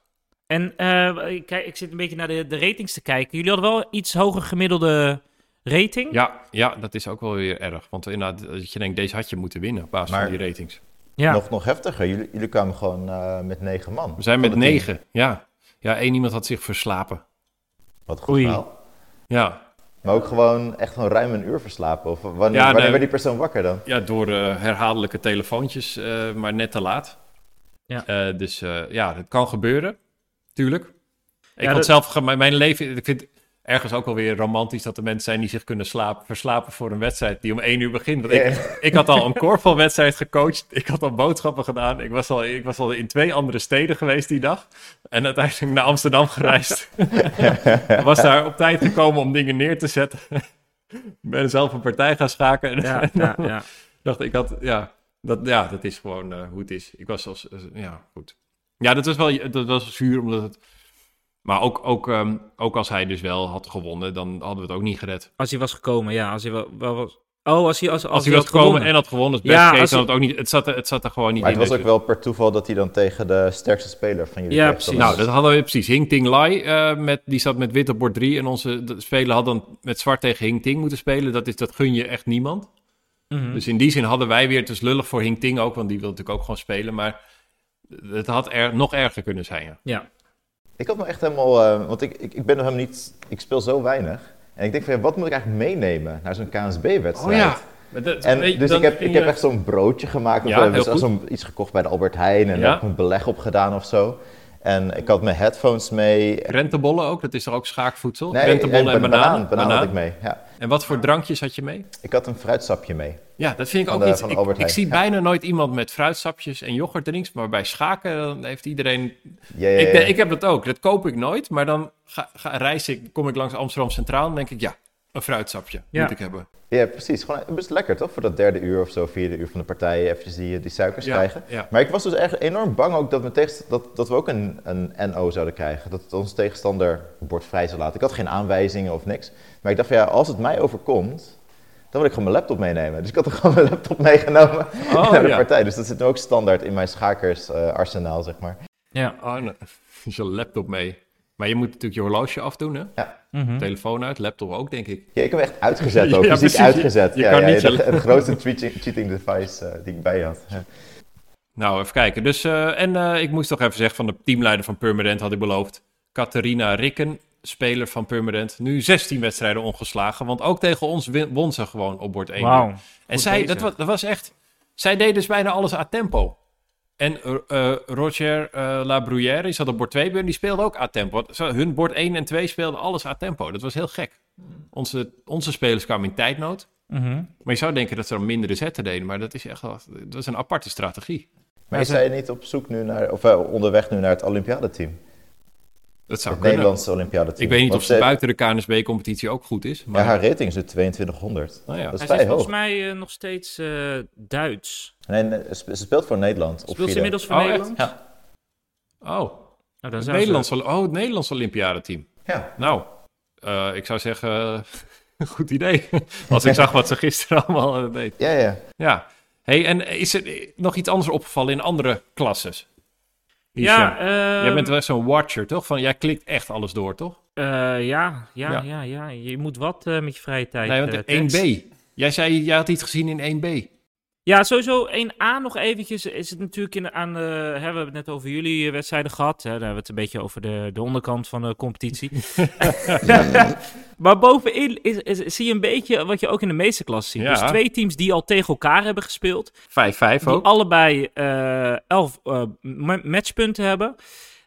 [SPEAKER 2] En eh, ik, kijk, ik zit een beetje naar de, de ratings te kijken. Jullie hadden wel iets hoger gemiddelde rating.
[SPEAKER 1] Ja, ja, dat is ook wel weer erg. Want inderdaad, als je denkt, deze had je moeten winnen op basis
[SPEAKER 3] Maar-
[SPEAKER 1] van die ratings.
[SPEAKER 2] Ja.
[SPEAKER 3] Nog, nog heftiger. Jullie, jullie kwamen gewoon eh, met negen man.
[SPEAKER 1] We zijn met negen, ja. Ja, één iemand had zich verslapen.
[SPEAKER 3] Wat goed
[SPEAKER 2] Oei.
[SPEAKER 3] verhaal.
[SPEAKER 1] Ja,
[SPEAKER 3] Maar ook gewoon echt gewoon ruim een uur verslapen. Of wanneer,
[SPEAKER 1] Ja,
[SPEAKER 3] wanneer
[SPEAKER 1] nee.
[SPEAKER 3] werd die persoon wakker dan?
[SPEAKER 1] Ja, door eh, herhaaldelijke telefoontjes, eh, maar net te laat.
[SPEAKER 2] Ja.
[SPEAKER 1] Eh, dus eh, ja, dat kan gebeuren, tuurlijk. Ik
[SPEAKER 2] Ja,
[SPEAKER 1] had
[SPEAKER 2] dat-
[SPEAKER 1] zelf, mijn leven, ik vind, ergens ook alweer romantisch dat er mensen zijn die zich kunnen slapen, verslapen voor een wedstrijd die om één uur begint. Want ik, ik had al een korfbalwedstrijd gecoacht. Ik had al boodschappen gedaan. Ik was al, ik was al in twee andere steden geweest die dag. En uiteindelijk naar Amsterdam gereisd. was daar op tijd gekomen om dingen neer te zetten. ben zelf een partij gaan schaken.
[SPEAKER 2] Ja, ja, ja.
[SPEAKER 1] dacht ik had, ja, dat, ja, dat is gewoon uh, hoe het is. Ik was als, uh, ja, goed. Ja, dat was wel, dat was zuur, omdat het... Maar ook, ook, um, ook als hij dus wel had gewonnen, dan hadden we het ook niet gered.
[SPEAKER 2] Als hij was gekomen, ja. Als hij wel, wel was... Oh, als hij, als, als,
[SPEAKER 1] als hij was gekomen gewonnen. en had gewonnen, ja, case, dan het ook niet, het, zat er, het zat er gewoon niet
[SPEAKER 3] maar
[SPEAKER 1] in.
[SPEAKER 3] het was ook wel per toeval dat hij dan tegen de sterkste speler van jullie
[SPEAKER 1] Ja, precies. Nou, dat hadden we precies. Hing Ting Lai, uh, met, die zat met wit op bord 3. En onze speler had dan met zwart tegen Hing Ting moeten spelen. Dat, is, dat gun je echt niemand. Mm -hmm. Dus in die zin hadden wij weer, het is lullig voor Hing Ting ook, want die wil natuurlijk ook gewoon spelen. Maar het had er, nog erger kunnen zijn. Ja.
[SPEAKER 2] ja.
[SPEAKER 3] Ik had me echt helemaal, uh, want ik, ik, ik ben nog helemaal niet, ik speel zo weinig. En ik denk van, ja, wat moet ik eigenlijk meenemen naar zo'n KNSB-wedstrijd?
[SPEAKER 1] Oh ja.
[SPEAKER 3] Dat, en dus ik heb, ik heb echt zo'n broodje gemaakt. Of ja, dus zo'n iets gekocht bij de Albert Heijn en ja. daar heb ik een beleg op gedaan of zo. En ik had mijn headphones mee.
[SPEAKER 1] Rentebollen ook, dat is er ook schaakvoedsel?
[SPEAKER 3] Nee,
[SPEAKER 1] Rentebollen
[SPEAKER 3] en, en banaan. Banaan, banaan had ik mee, ja.
[SPEAKER 1] En wat voor drankjes had je mee?
[SPEAKER 3] Ik had een fruitsapje mee.
[SPEAKER 1] Ja, dat vind ik ook
[SPEAKER 3] de,
[SPEAKER 1] iets. Ik, ik, zie ja. bijna nooit iemand met fruitsapjes en yoghurtdrinks, maar bij schaken dan heeft iedereen...
[SPEAKER 3] Ja, ja,
[SPEAKER 1] ik, ik, heb dat ook, dat koop ik nooit, maar dan ga, ga, reis ik, kom ik langs Amsterdam Centraal en denk ik, ja, een fruitsapje moet ik hebben.
[SPEAKER 3] Ja, precies. Gewoon best lekker toch? Voor dat derde uur of zo, vierde uur van de partij, eventjes die, die suikers
[SPEAKER 1] Ja,
[SPEAKER 3] krijgen.
[SPEAKER 1] ja.
[SPEAKER 3] Maar ik was dus echt enorm bang ook dat, we tegen, dat, dat we ook een, een NO zouden krijgen. Dat onze tegenstander het bord vrij zou laten. Ik had geen aanwijzingen of niks. Maar ik dacht van ja, als het mij overkomt, dan wil ik gewoon mijn laptop meenemen. Dus ik had er gewoon mijn laptop meegenomen
[SPEAKER 1] Oh,
[SPEAKER 3] naar de
[SPEAKER 1] ja.
[SPEAKER 3] partij. Dus dat zit nu ook standaard in mijn schakersarsenaal, zeg maar.
[SPEAKER 2] Ja.
[SPEAKER 1] Oh, je laptop mee. Maar je moet natuurlijk je horloge afdoen, hè?
[SPEAKER 3] Ja.
[SPEAKER 2] Mhm.
[SPEAKER 1] Telefoon uit, laptop ook, denk ik.
[SPEAKER 3] Ja, ik heb hem echt uitgezet ook,
[SPEAKER 1] Ja,
[SPEAKER 3] fysiek
[SPEAKER 1] precies.
[SPEAKER 3] uitgezet.
[SPEAKER 1] Je
[SPEAKER 3] ja,
[SPEAKER 1] kan
[SPEAKER 3] ja,
[SPEAKER 1] niet
[SPEAKER 3] het grootste cheating, cheating device eh, die ik bij had.
[SPEAKER 1] Nou, even kijken. Dus, eh, en eh, ik moest toch even zeggen van de teamleider van Purmerend had ik beloofd. Catharina Rikken, speler van Purmerend. Nu 16 wedstrijden ongeslagen, want ook tegen ons win- won ze gewoon op bord 1.
[SPEAKER 2] Wauw.
[SPEAKER 1] En
[SPEAKER 2] Goed
[SPEAKER 1] zij, dat was, dat was echt... Zij deed dus bijna alles a tempo. En eh, eh, Roger eh La Bruyère, die zat op bord 2, die speelde ook a tempo. Hun bord 1 en 2 speelden alles a tempo. Dat was heel gek. Onze, onze spelers kwamen in tijdnood.
[SPEAKER 2] Mhm.
[SPEAKER 1] Maar je zou denken dat ze dan mindere zetten deden. Maar dat is echt wel, dat is een aparte strategie.
[SPEAKER 3] Maar is zij niet op zoek nu naar, of onderweg nu naar het Olympiadeteam?
[SPEAKER 1] Dat zou
[SPEAKER 3] Het
[SPEAKER 1] kunnen.
[SPEAKER 3] Nederlandse Olympiadeteam.
[SPEAKER 1] Ik weet niet
[SPEAKER 3] Want
[SPEAKER 1] of ze
[SPEAKER 3] ze-
[SPEAKER 1] buiten de KNSB-competitie ook goed is. Maar
[SPEAKER 3] Ja, haar rating is nu 2200.
[SPEAKER 1] Nou ja.
[SPEAKER 3] Dat is
[SPEAKER 2] Hij zit volgens mij eh, nog steeds eh, Duits.
[SPEAKER 3] Nee, ze ze speelt voor Nederland. op
[SPEAKER 2] Speelt ze inmiddels voor
[SPEAKER 1] Oh, echt?
[SPEAKER 2] Nederland?
[SPEAKER 3] Ja.
[SPEAKER 1] Oh,
[SPEAKER 2] Nou, dan
[SPEAKER 1] het
[SPEAKER 2] zou
[SPEAKER 1] Nederlands, oh, het Nederlands Olympiadeteam.
[SPEAKER 3] Ja.
[SPEAKER 1] Nou, eh, ik zou zeggen, goed idee. Als ik zag wat ze gisteren allemaal deed.
[SPEAKER 3] Ja, ja.
[SPEAKER 1] Ja. Hey, en is er nog iets anders opgevallen in andere klasses?
[SPEAKER 2] Ja, ehm,
[SPEAKER 1] Jij bent wel zo'n watcher, toch? Van, jij klikt echt alles door, toch?
[SPEAKER 2] eh, ja, ja,
[SPEAKER 1] Ja.
[SPEAKER 2] ja, ja, Je moet wat eh, met je vrije tijd.
[SPEAKER 1] nee, want
[SPEAKER 2] eh,
[SPEAKER 1] de
[SPEAKER 2] Tex.
[SPEAKER 1] 1B. Jij zei, jij had iets gezien in 1B.
[SPEAKER 2] Ja, sowieso 1A nog eventjes. Is het natuurlijk in, aan de... Hè, we hebben het net over jullie eh, wedstrijden gehad. Hè, dan hebben we het een beetje over de, de onderkant van de competitie. maar bovenin is, is- zie je een beetje wat je ook in de meeste klassen ziet.
[SPEAKER 1] Ja.
[SPEAKER 2] Dus twee teams die al tegen elkaar hebben gespeeld.
[SPEAKER 1] 5-5
[SPEAKER 2] Die
[SPEAKER 1] ook.
[SPEAKER 2] allebei eh 11 eh, ma- matchpunten hebben.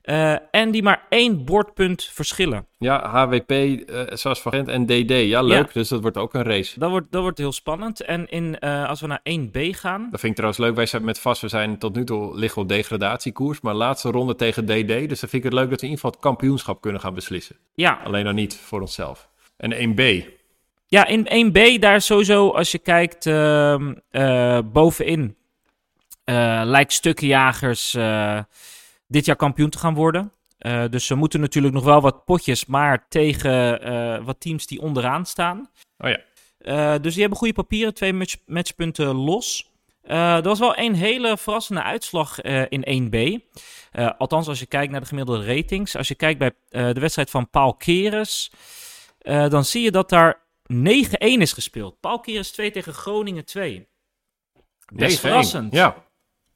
[SPEAKER 2] Eh, en die maar één bordpunt verschillen.
[SPEAKER 1] Ja, HWP, eh zoals van Gent en DD. Ja, leuk.
[SPEAKER 2] Ja.
[SPEAKER 1] Dus dat wordt ook een race.
[SPEAKER 2] Dat wordt, dat wordt heel spannend. En in, eh, als we naar 1B gaan.
[SPEAKER 1] Dat vind ik trouwens leuk. Wij zijn met vast, we zijn tot nu toe liggen op degradatiekoers. Maar laatste ronde tegen DD. Dus dan vind ik het leuk dat we in ieder geval het kampioenschap kunnen gaan beslissen.
[SPEAKER 2] Ja,
[SPEAKER 1] Alleen dan niet voor onszelf. En 1B.
[SPEAKER 2] Ja, in 1B daar sowieso, als je kijkt ehm, eh, bovenin, eh, lijkt Stukkenjagers eh dit jaar kampioen te gaan worden. Eh, dus ze moeten natuurlijk nog wel wat potjes, maar tegen eh, wat teams die onderaan staan.
[SPEAKER 1] Oh ja.
[SPEAKER 2] Eh, dus die hebben goede papieren, twee match, matchpunten los. Er was wel een hele verrassende uitslag in 1B. Eh, althans, als je kijkt naar de gemiddelde ratings. Als je kijkt bij de wedstrijd van Paul Keres, dan zie je dat daar 9-1 is gespeeld. Paul Keres 2 tegen Groningen 2. Best
[SPEAKER 1] 9-1.
[SPEAKER 2] verrassend.
[SPEAKER 1] Ja,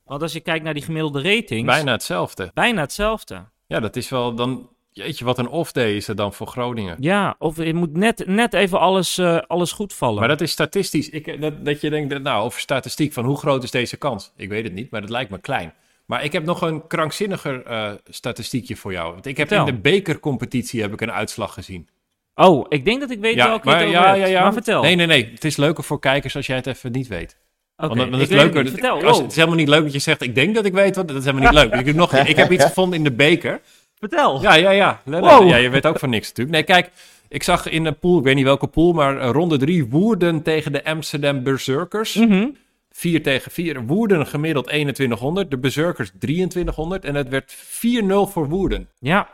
[SPEAKER 2] Want als je kijkt naar die gemiddelde ratings,
[SPEAKER 1] bijna hetzelfde.
[SPEAKER 2] bijna hetzelfde.
[SPEAKER 1] Ja, dat is wel dan... Jeetje, wat een off-day is er dan voor Groningen.
[SPEAKER 2] Ja, of je moet net, net even alles, eh, alles goed vallen.
[SPEAKER 1] Maar dat is statistisch. Ik, dat, dat je denkt, dat, nou, over statistiek, van hoe groot is deze kans? Ik weet het niet, maar dat lijkt me klein. Maar ik heb nog een krankzinniger eh, statistiekje voor jou. Want ik heb
[SPEAKER 2] Vertel.
[SPEAKER 1] in de bekercompetitie heb ik een uitslag gezien.
[SPEAKER 2] Oh, ik denk dat ik weet welke je het over hebt. Maar vertel.
[SPEAKER 1] Nee, nee, nee. Het is leuker voor kijkers als jij het even niet weet.
[SPEAKER 2] Oké,
[SPEAKER 1] het, is leuker,
[SPEAKER 2] niet. Vertel.
[SPEAKER 1] als, het is helemaal niet leuk dat je zegt, ik denk dat ik weet wat. Dat is helemaal niet leuk. Ik heb, nog, ik heb iets gevonden in de beker.
[SPEAKER 2] vertel.
[SPEAKER 1] Ja, ja, ja.
[SPEAKER 2] Wow.
[SPEAKER 1] Ja, je weet ook van niks natuurlijk. Nee, kijk, ik zag in een pool, ik weet niet welke pool, maar ronde drie Woerden tegen de Amsterdam Berserkers.
[SPEAKER 2] Mhm.
[SPEAKER 1] 4 tegen 4. Woerden gemiddeld 2100, de Berserkers 2300 en het werd 4-0 voor Woerden.
[SPEAKER 2] Ja,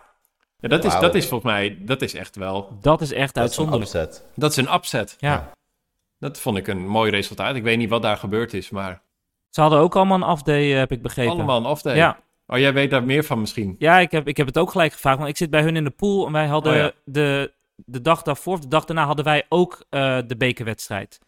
[SPEAKER 1] Ja, dat, is, dat is volgens mij, dat is echt wel,
[SPEAKER 2] dat is echt
[SPEAKER 3] Dat is een
[SPEAKER 2] uitzonderlijk.
[SPEAKER 3] upset.
[SPEAKER 1] dat is een upset.
[SPEAKER 2] Ja.
[SPEAKER 1] Dat vond ik een mooi resultaat. Ik weet niet wat daar gebeurd is, maar
[SPEAKER 2] Ze hadden ook allemaal een afday, eh, heb ik begrepen.
[SPEAKER 1] allemaal een off-day.
[SPEAKER 2] Ja.
[SPEAKER 1] Oh, jij weet daar meer van misschien.
[SPEAKER 2] Ja, ik heb, ik heb het ook gelijk gevraagd. Want ik zit bij hun in de pool. En wij hadden
[SPEAKER 1] Oh ja.
[SPEAKER 2] de, de dag daarvoor, of de dag daarna, hadden wij ook eh, de bekerwedstrijd.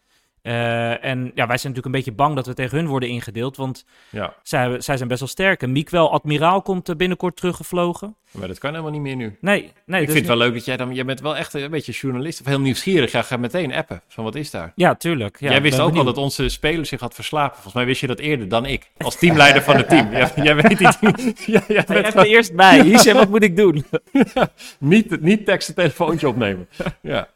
[SPEAKER 2] Eh, en ja, wij zijn natuurlijk een beetje bang dat we tegen hun worden ingedeeld. Want
[SPEAKER 1] Ja,
[SPEAKER 2] zij, zij zijn best wel sterk. En Miekwel Admiraal komt binnenkort teruggevlogen.
[SPEAKER 1] maar dat kan helemaal niet meer nu.
[SPEAKER 2] Nee, nee.
[SPEAKER 1] ik
[SPEAKER 2] dus
[SPEAKER 1] vind het wel leuk dat jij dan... Jij bent wel echt een beetje journalist. Of heel nieuwsgierig. Jij gaat meteen appen. Van wat is daar?
[SPEAKER 2] Ja, tuurlijk. Ja,
[SPEAKER 1] jij wist ook al dat onze speler zich had verslapen. Volgens mij wist je dat eerder dan ik. Als teamleider van het team. Jij, jij weet niet... Ja, jij
[SPEAKER 2] Hey,
[SPEAKER 1] bent
[SPEAKER 2] even eerst bij. Hier, wat moet ik doen?
[SPEAKER 1] niet, niet tekst telefoontje opnemen. Ja.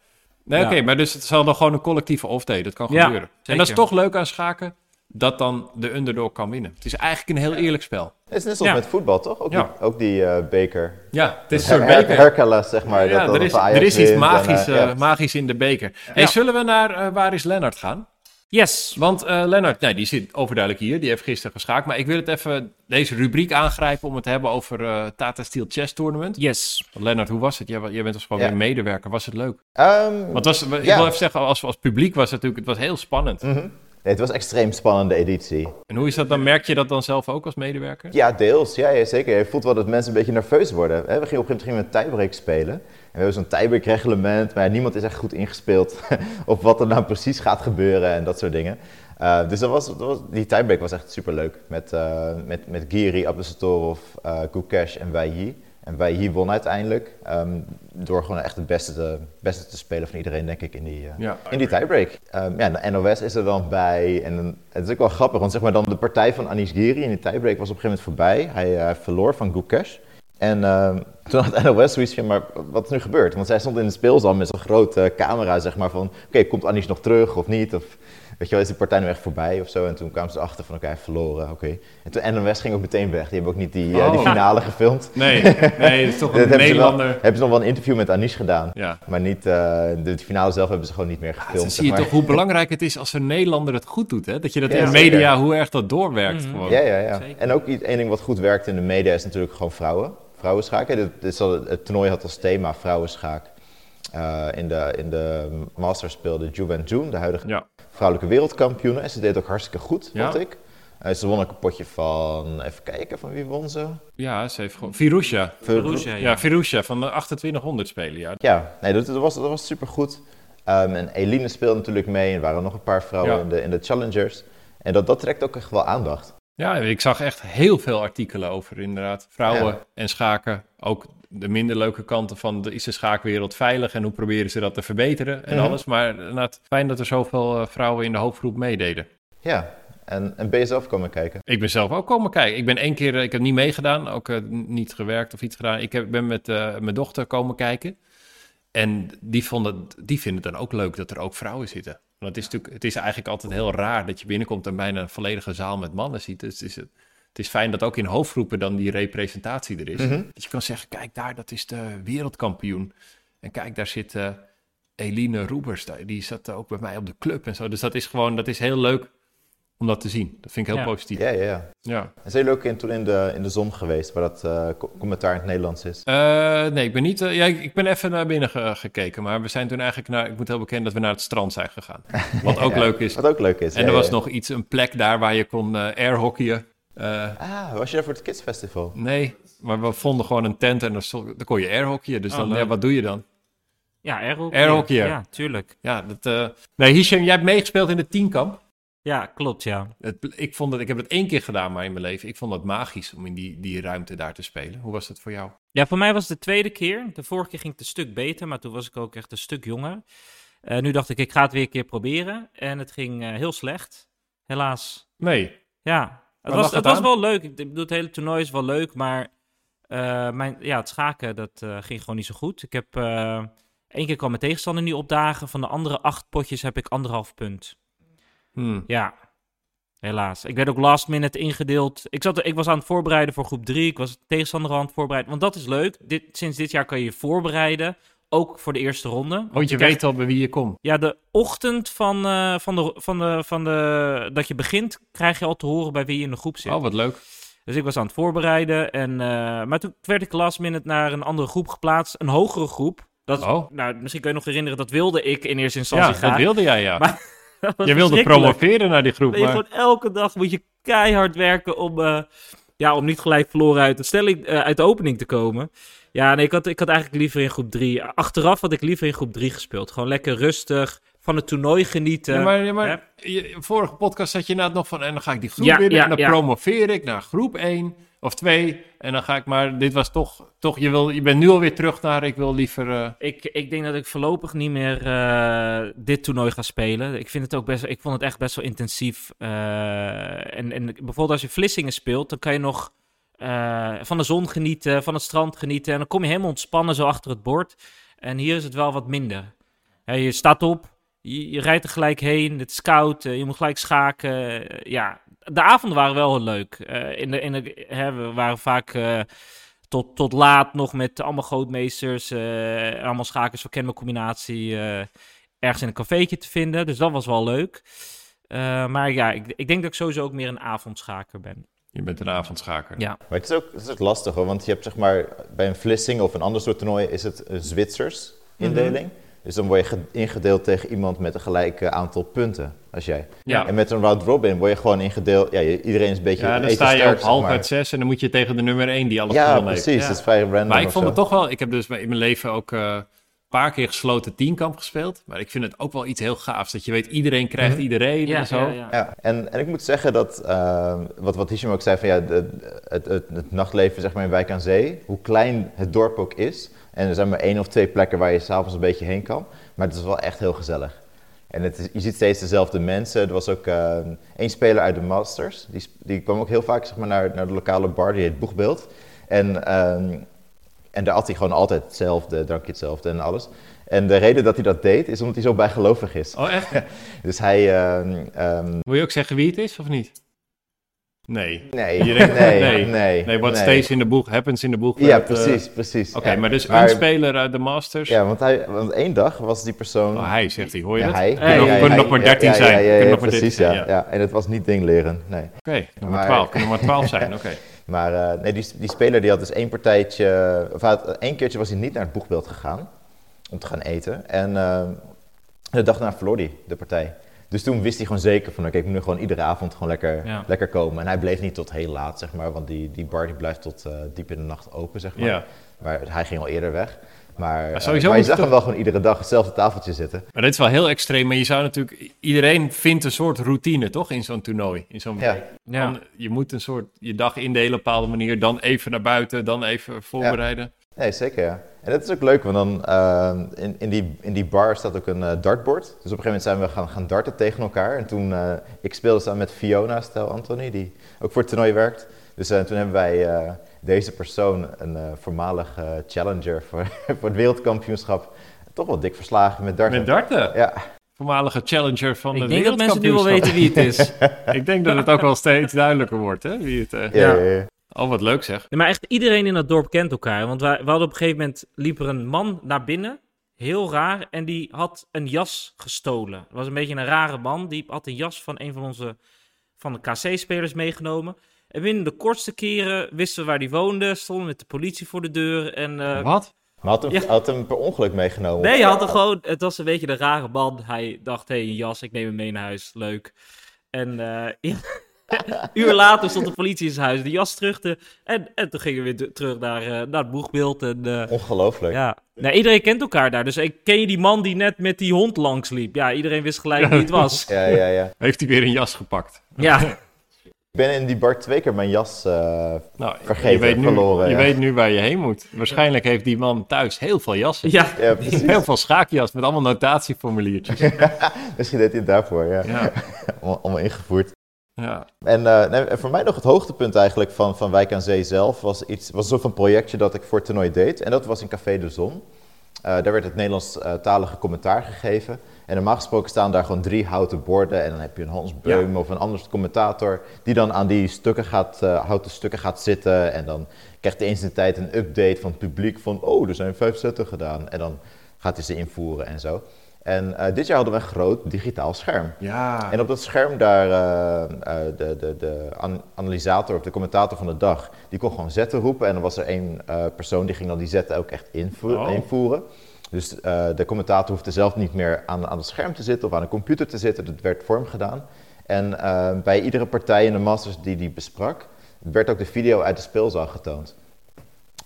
[SPEAKER 1] Nee,
[SPEAKER 2] Ja.
[SPEAKER 1] oké. maar dus het zal dan gewoon een collectieve off-day. Dat kan
[SPEAKER 2] Ja,
[SPEAKER 1] gebeuren. En dat is toch leuk aan schaken. Dat dan de underdog kan winnen. Het is eigenlijk een heel eerlijk spel.
[SPEAKER 3] Het is net zoals
[SPEAKER 2] Ja.
[SPEAKER 3] met voetbal, toch? Ook
[SPEAKER 1] Ja.
[SPEAKER 3] die, ook die eh, beker.
[SPEAKER 1] Ja, het is een
[SPEAKER 3] Her-
[SPEAKER 1] soort
[SPEAKER 3] Her-
[SPEAKER 1] beker.
[SPEAKER 3] Hercules, zeg maar.
[SPEAKER 1] ja,
[SPEAKER 3] dat,
[SPEAKER 1] er is, er is iets
[SPEAKER 3] en,
[SPEAKER 1] magisch,
[SPEAKER 3] eh,
[SPEAKER 1] eh, magisch in de beker. Hey, zullen we naar Waar is Lennart gaan?
[SPEAKER 2] Yes.
[SPEAKER 1] Want eh Lennart, nee, die zit overduidelijk hier. Die heeft gisteren geschaakt. Maar ik wil het even, deze rubriek aangrijpen om het te hebben over eh, Tata Steel Chess Tournament.
[SPEAKER 2] Yes.
[SPEAKER 1] Want Lennart, hoe was het? Jij, bent dus gewoon
[SPEAKER 3] Ja.
[SPEAKER 1] weer medewerker. Was het leuk?
[SPEAKER 3] Ehm,
[SPEAKER 1] Want was, ik
[SPEAKER 3] Ja.
[SPEAKER 1] wil even zeggen, als, als publiek was het natuurlijk, het was heel spannend.
[SPEAKER 3] mhm. Nee, het was een extreem spannende editie.
[SPEAKER 1] En hoe is dat dan? Merk je dat dan zelf ook als medewerker?
[SPEAKER 3] Ja, deels. Ja, ja, zeker. Je voelt wel dat mensen een beetje nerveus worden. Hè, We gingen op een gegeven moment een tiebreak spelen. En we hebben zo'n tiebreak-reglement, maar ja, niemand is echt goed ingespeeld op wat er nou precies gaat gebeuren en dat soort dingen. Eh, dus dat was, dat was, die tiebreak was echt superleuk. Met, eh met, met Giri, Abdusatorov, eh Gukesh en Wei Yi. En Wei Yi won uiteindelijk. ehm, door gewoon echt het beste te, beste te spelen van iedereen, denk ik, in die,
[SPEAKER 1] Ja.
[SPEAKER 3] in die tiebreak. Ehm, ja, de NOS is er dan bij. En het is ook wel grappig, want zeg maar dan de partij van Anish Giri in die tiebreak was op een gegeven moment voorbij. Hij verloor van Gukesh. En ehm, toen had NOS zoiets van, maar wat is nu gebeurd? Want zij stond in de speelzaal met zo'n grote camera, zeg maar, van... Oké, komt Anish nog terug of niet? Of weet je wel, is die partij nu echt voorbij of zo? En toen kwamen ze erachter van, oké, verloren, oké. En toen NOS ging ook meteen weg. Die hebben ook niet die, eh, die
[SPEAKER 1] Oh.
[SPEAKER 3] finale gefilmd.
[SPEAKER 1] Nee, nee, het is toch
[SPEAKER 3] Dat
[SPEAKER 1] een
[SPEAKER 3] hebben ze, wel,
[SPEAKER 1] Nederlander.
[SPEAKER 3] hebben ze nog wel een interview met Anish gedaan.
[SPEAKER 1] Ja.
[SPEAKER 3] Maar niet, eh, de, de finale zelf hebben ze gewoon niet meer gefilmd.
[SPEAKER 1] Dan
[SPEAKER 3] zeg
[SPEAKER 1] zie je
[SPEAKER 3] maar.
[SPEAKER 1] toch hoe belangrijk het is als een Nederlander het goed doet. Hè? Dat je dat
[SPEAKER 3] Ja,
[SPEAKER 1] in de
[SPEAKER 3] zeker.
[SPEAKER 1] media, hoe erg dat doorwerkt.
[SPEAKER 2] Mhm.
[SPEAKER 1] Gewoon.
[SPEAKER 3] Ja, ja, ja.
[SPEAKER 2] Zeker.
[SPEAKER 3] En ook iets- één ding wat goed werkt in de media is natuurlijk gewoon vrouwen. Vrouwenschaken. Al- het toernooi had als thema vrouwenschaak. Eh, in, de, in de Masters speelde Ju Wen Jun, de huidige
[SPEAKER 1] Ja.
[SPEAKER 3] vrouwelijke wereldkampioene. En ze deed ook hartstikke goed,
[SPEAKER 1] Ja.
[SPEAKER 3] vond ik. Eh, ze won ook een potje van, even kijken, van wie won ze?
[SPEAKER 1] ja, ze heeft gewoon... Virusha.
[SPEAKER 2] Perugia,
[SPEAKER 1] Ja, Virusha van de 2800 spelen. Ja.
[SPEAKER 3] Ja, nee, dat, dat was, dat was supergoed. Ehm en Eline speelde natuurlijk mee. Er waren nog een paar vrouwen
[SPEAKER 1] Ja.
[SPEAKER 3] in, de, in de challengers. En dat, dat trekt ook echt wel aandacht.
[SPEAKER 1] Ja, ik zag echt heel veel artikelen over inderdaad. Vrouwen
[SPEAKER 3] Ja.
[SPEAKER 1] en schaken. Ook de minder leuke kanten van de, is de schaakwereld veilig en hoe proberen ze dat te verbeteren en
[SPEAKER 3] Mhm.
[SPEAKER 1] alles. Maar inderdaad, fijn dat er zoveel eh, vrouwen in de hoofdgroep meededen.
[SPEAKER 3] Ja, en, en ben je zelf komen kijken?
[SPEAKER 1] Ik ben zelf ook komen kijken. Ik ben één keer, eh, ik heb niet meegedaan, ook eh, niet gewerkt of iets gedaan. Ik heb, ben met mijn dochter komen kijken. En die, vonden, die vinden het dan ook leuk dat er ook vrouwen zitten. Want het is natuurlijk, het is eigenlijk altijd heel raar dat je binnenkomt en bijna een volledige zaal met mannen ziet. Dus het is, het is fijn dat ook in hoofdgroepen dan die representatie er is.
[SPEAKER 3] Mhm.
[SPEAKER 1] Dat je kan zeggen, kijk daar, dat is de wereldkampioen. En kijk, daar zit eh, Eline Roebers, die zat ook bij mij op de club en zo. Dus dat is gewoon, dat is heel leuk om dat te zien. Dat vind ik heel
[SPEAKER 2] Ja.
[SPEAKER 1] positief.
[SPEAKER 3] Ja, ja, ja.
[SPEAKER 1] Ja.
[SPEAKER 3] En zijn jullie ook in, toen in de, in de zon geweest, waar dat eh, co- commentaar in het Nederlands is?
[SPEAKER 1] Eh, nee, ik ben niet. eh, ja, ik, ik ben even naar binnen ge- gekeken, maar we zijn toen eigenlijk naar. Ik moet heel bekend dat we naar het strand zijn gegaan. Wat ook
[SPEAKER 3] Ja,
[SPEAKER 1] leuk is.
[SPEAKER 3] Wat ook leuk is.
[SPEAKER 1] En
[SPEAKER 3] ja,
[SPEAKER 1] er was
[SPEAKER 3] ja.
[SPEAKER 1] nog iets, een plek daar waar je kon eh airhockeyen. Eh,
[SPEAKER 3] Ah, was je daar voor het Kids Festival?
[SPEAKER 1] nee, maar we vonden gewoon een tent en daar, daar kon je airhockeyen. Dus
[SPEAKER 2] Oh,
[SPEAKER 1] dan,
[SPEAKER 2] leuk.
[SPEAKER 1] ja, wat doe je dan?
[SPEAKER 2] Ja, airhockey.
[SPEAKER 1] Airhockeyer.
[SPEAKER 2] Ja, tuurlijk.
[SPEAKER 1] Ja, dat. eh, Nee, Hisham, jij hebt meegespeeld in de tienkamp.
[SPEAKER 2] Ja, klopt, ja.
[SPEAKER 1] Het, ik, vond het, ik heb het één keer gedaan, maar in mijn leven. Ik vond het magisch om in die, die ruimte daar te spelen. Hoe was het voor jou?
[SPEAKER 2] Ja, voor mij was het de tweede keer. De vorige keer ging het een stuk beter, maar toen was ik ook echt een stuk jonger. Eh, nu dacht ik, ik ga het weer een keer proberen. En het ging eh, heel slecht. Helaas.
[SPEAKER 1] Nee.
[SPEAKER 2] Ja, het, was, het was wel leuk. Ik bedoel, het hele toernooi is wel leuk, maar eh, mijn, ja, het schaken, dat ging gewoon niet zo goed. Ik heb, Eén keer kwam mijn tegenstander niet opdagen. Van de andere acht potjes heb ik anderhalf punt.
[SPEAKER 1] Hmm.
[SPEAKER 2] Ja, helaas. Ik werd ook last minute ingedeeld. Ik, zat, ik was aan het voorbereiden voor groep 3. Ik was tegenstander aan het voorbereiden. Want dat is leuk. Dit, sinds dit jaar kan je je voorbereiden. Ook voor de eerste ronde.
[SPEAKER 1] Want je weet al bij wie je komt.
[SPEAKER 2] Ja, de ochtend van, eh, van, de, van, de, van de, dat je begint, krijg je al te horen bij wie je in de groep zit.
[SPEAKER 1] Oh, wat leuk.
[SPEAKER 2] Dus ik was aan het voorbereiden. En, eh, maar toen werd ik last minute naar een andere groep geplaatst. Een hogere groep. Dat,
[SPEAKER 1] Oh.
[SPEAKER 2] nou, misschien kun je nog herinneren, dat wilde ik in eerste instantie
[SPEAKER 1] Ja, dat wilde jij, ja.
[SPEAKER 2] Maar
[SPEAKER 1] je wilde promoveren naar die groep,
[SPEAKER 2] Ben je
[SPEAKER 1] maar...
[SPEAKER 2] gewoon elke dag moet je keihard werken om, eh, ja, om niet gelijk verloren uit de, stelling, eh, uit de opening te komen. Ja, nee, ik had, ik had eigenlijk liever in groep 3. Achteraf had ik liever in groep 3 gespeeld. Gewoon lekker rustig, van het toernooi genieten.
[SPEAKER 1] Ja, maar, ja, maar je, vorige podcast zat je inderdaad nog van... en dan ga ik die groep
[SPEAKER 2] Ja,
[SPEAKER 1] winnen
[SPEAKER 2] ja,
[SPEAKER 1] en dan promoveer ik naar groep 1 of 2... en dan ga ik maar... Dit was toch... toch je, wil, je bent nu alweer terug naar... ik wil liever... eh,
[SPEAKER 2] Ik, ik denk dat ik voorlopig niet meer eh, dit toernooi ga spelen. Ik, vind het ook best, ik vond het echt best wel intensief. Eh, en, en bijvoorbeeld als je Vlissingen speelt, dan kan je nog van de zon genieten, van het strand genieten. En dan kom je helemaal ontspannen zo achter het bord. En hier is het wel wat minder. Je staat op, je, je rijdt er gelijk heen, het is koud, je moet gelijk schaken. Ja, de avonden waren wel heel leuk. Eh, in de, in de, hè, we waren vaak... eh, tot, tot laat nog met allemaal grootmeesters, eh, allemaal schakers van kenmercombinatie eh ergens in een cafeetje te vinden. Dus dat was wel leuk. Eh, maar ja, ik, ik denk dat ik sowieso ook meer een avondschaker ben.
[SPEAKER 1] je bent een avondschaker.
[SPEAKER 2] Ja.
[SPEAKER 3] Maar het is, ook, het is ook lastig hoor, want je hebt zeg maar bij een Vlissing of een ander soort toernooi is het een Zwitsers indeling. Dus dan word je ge- ingedeeld tegen iemand met een gelijk aantal punten als jij.
[SPEAKER 1] Ja.
[SPEAKER 3] En met een round robin word je gewoon ingedeeld, ja, je- iedereen is een beetje
[SPEAKER 1] Ja, dan sta je op half uit zes en dan moet je tegen de nummer 1 die alles
[SPEAKER 3] Ja,
[SPEAKER 1] gewonnen heeft.
[SPEAKER 3] precies,
[SPEAKER 1] Ja.
[SPEAKER 3] dat is vrij random
[SPEAKER 1] Maar ik vond
[SPEAKER 3] zo.
[SPEAKER 1] het toch wel... Ik heb dus in mijn leven ook eh, een paar keer gesloten teamkamp gespeeld. Maar ik vind het ook wel iets heel gaafs. Dat je weet, iedereen krijgt
[SPEAKER 3] Mhm.
[SPEAKER 1] iedereen en zo.
[SPEAKER 2] ja, ja.
[SPEAKER 3] Ja, en, en ik moet zeggen dat, eh, wat, wat Hisham ook zei, van ja, de, het, het, het nachtleven zeg maar, in Wijk aan Zee, hoe klein het dorp ook is. En er zijn maar één of twee plekken waar je s'avonds een beetje heen kan. Maar het is wel echt heel gezellig. En het is, je ziet steeds dezelfde mensen. Er was ook eh, één speler uit de Masters. Die, die kwam ook heel vaak zeg maar, naar, naar de lokale bar, die heet Boegbeeld. En, ehm, en daar had hij gewoon altijd hetzelfde, drankje hetzelfde en alles. En de reden dat hij dat deed, is omdat hij zo bijgelovig is.
[SPEAKER 1] Oh, echt?
[SPEAKER 3] Dus hij... ehm, ehm,
[SPEAKER 1] Wil je ook zeggen wie het is, of niet? Nee.
[SPEAKER 3] Nee,
[SPEAKER 1] Je denkt-
[SPEAKER 3] nee,
[SPEAKER 1] nee.
[SPEAKER 3] nee, nee.
[SPEAKER 1] Stays in the book happens in the book.
[SPEAKER 3] Ja,
[SPEAKER 1] eh,
[SPEAKER 3] precies, precies.
[SPEAKER 1] Oké,
[SPEAKER 3] ja.
[SPEAKER 1] maar dus
[SPEAKER 3] Maar-
[SPEAKER 1] een speler uit de Masters.
[SPEAKER 3] Ja, want, hij, want één dag was die persoon...
[SPEAKER 1] Oh, hij zegt hij, hoor je
[SPEAKER 3] ja,
[SPEAKER 1] dat?
[SPEAKER 3] hij.
[SPEAKER 1] Kunnen nog-
[SPEAKER 3] Ja, ja,
[SPEAKER 1] kunnen nog maar 13
[SPEAKER 3] ja, ja,
[SPEAKER 1] zijn.
[SPEAKER 3] Ja, ja,
[SPEAKER 1] Kunnen
[SPEAKER 3] ja,
[SPEAKER 1] nog maar 13
[SPEAKER 3] precies, ja, ja. En het was niet ding leren, nee.
[SPEAKER 1] Oké, nummer
[SPEAKER 3] Maar-
[SPEAKER 1] 12. Kunnen maar 12 zijn, oké.
[SPEAKER 3] Maar eh, nee, die, die speler die had dus één partijtje... Of had- één keertje was hij niet naar het boegbeeld gegaan. Om te gaan eten. En eh, de dag na verloor hij de partij. Dus toen wist hij gewoon zeker van... Oké, ik moet nu gewoon iedere avond gewoon lekker,
[SPEAKER 2] Ja.
[SPEAKER 3] lekker komen. En hij bleef niet tot heel laat, zeg maar. Want die, die bar die blijft tot eh, diep in de nacht open, zeg maar.
[SPEAKER 1] Ja.
[SPEAKER 3] Maar hij ging al eerder weg. Maar, eh,
[SPEAKER 1] sowieso
[SPEAKER 3] maar je zag hem wel gewoon iedere dag hetzelfde tafeltje zitten.
[SPEAKER 1] Maar dit is wel heel extreem. Maar je zou natuurlijk... Iedereen vindt een soort routine, toch? In zo'n toernooi. In zo'n
[SPEAKER 3] Ja.
[SPEAKER 2] Ja.
[SPEAKER 1] Dan- je moet een soort je dag indelen op een bepaalde manier. Dan even naar buiten, dan even voorbereiden.
[SPEAKER 3] Nee, zeker ja. En dat is ook leuk, want dan eh, in, in, die, in die bar staat ook een eh, dartboard. Dus op een gegeven moment zijn we gaan, gaan darten tegen elkaar. En toen, eh, ik speelde samen met Fiona Stel Anthony, die ook voor het toernooi werkt. Dus eh, toen hebben wij eh, deze persoon, een eh, voormalig challenger voor, voor het wereldkampioenschap, toch wel dik verslagen met darten.
[SPEAKER 1] Met darten.
[SPEAKER 3] Ja,
[SPEAKER 1] Voormalige challenger van
[SPEAKER 2] Ik
[SPEAKER 1] de
[SPEAKER 2] denk dat mensen nu wel weten wie het is.
[SPEAKER 1] Ik denk dat het ook wel steeds duidelijker wordt, hè? Wie het, eh,
[SPEAKER 3] ja,
[SPEAKER 2] Ja.
[SPEAKER 3] ja, ja.
[SPEAKER 1] Oh, wat leuk zeg.
[SPEAKER 2] Nee, maar echt iedereen in het dorp kent elkaar. Want wij, we hadden op een gegeven moment, liep er een man naar binnen. Heel raar. En die had een jas gestolen. Het was een beetje een rare man. Die had een jas van een van onze van de KC-spelers meegenomen. En binnen de kortste keren wisten we waar die woonde. Stonden met de politie voor de deur. En, eh,
[SPEAKER 1] Wat?
[SPEAKER 3] Maar had hem,
[SPEAKER 2] Ja.
[SPEAKER 3] had hem per ongeluk meegenomen?
[SPEAKER 2] Nee, hij had er gewoon. Het was een beetje de rare man. Hij dacht: hé, hey, een jas, ik neem hem mee naar huis. Leuk. En eh ja, uur later stond de politie in zijn huis. De jas terug. Te, en, en toen gingen we weer terug naar, eh, naar het boegbeeld. En, eh,
[SPEAKER 3] Ongelooflijk.
[SPEAKER 2] ja. Nou, iedereen kent elkaar daar. Dus ik ken je die man die net met die hond langs liep? Ja, iedereen wist gelijk wie het was.
[SPEAKER 3] Ja, ja, ja.
[SPEAKER 1] Heeft hij weer een jas gepakt?
[SPEAKER 2] Ja,
[SPEAKER 3] Ik ben in die bar twee keer mijn jas eh,
[SPEAKER 1] Nou,
[SPEAKER 3] Vergeten,
[SPEAKER 1] je weet nu,
[SPEAKER 3] verloren,
[SPEAKER 1] Je
[SPEAKER 3] ja.
[SPEAKER 1] weet nu waar je heen moet. Waarschijnlijk heeft die man thuis heel veel jassen.
[SPEAKER 2] ja.
[SPEAKER 3] ja, precies.
[SPEAKER 1] Heel veel schaakjas met allemaal notatieformuliertjes.
[SPEAKER 3] Misschien deed hij het daarvoor, ja.
[SPEAKER 1] Ja,
[SPEAKER 3] Om- Allemaal ingevoerd.
[SPEAKER 1] Ja.
[SPEAKER 3] En, eh, nee, voor mij nog het hoogtepunt eigenlijk van, van Wijk aan Zee zelf was, iets, was een soort van projectje dat ik voor het toernooi deed. En dat was in Café de Zon. Eh, daar werd het Nederlandstalige commentaar gegeven. En normaal gesproken staan daar gewoon drie houten borden. En dan heb je een Hans Beum of een andere commentator. Die dan aan die stukken gaat, houten stukken gaat zitten. En dan krijgt hij eens in de tijd een update van het publiek. Van, oh, er zijn vijf zetten gedaan. En dan gaat hij ze invoeren en zo. En uh, dit jaar hadden we een groot digitaal scherm.
[SPEAKER 1] Ja.
[SPEAKER 3] En op dat scherm daar, uh, uh, de, de, de an analysator of de commentator van de dag, die kon gewoon zetten roepen. En dan was er één persoon die ging dan die zetten ook echt invoeren. Oh. invoeren. Dus de commentator hoefde zelf niet meer aan, aan het scherm te zitten of aan een computer te zitten. Dat werd vorm gedaan. En bij iedere partij in de Masters die die besprak, werd ook de video uit de speelzaal getoond.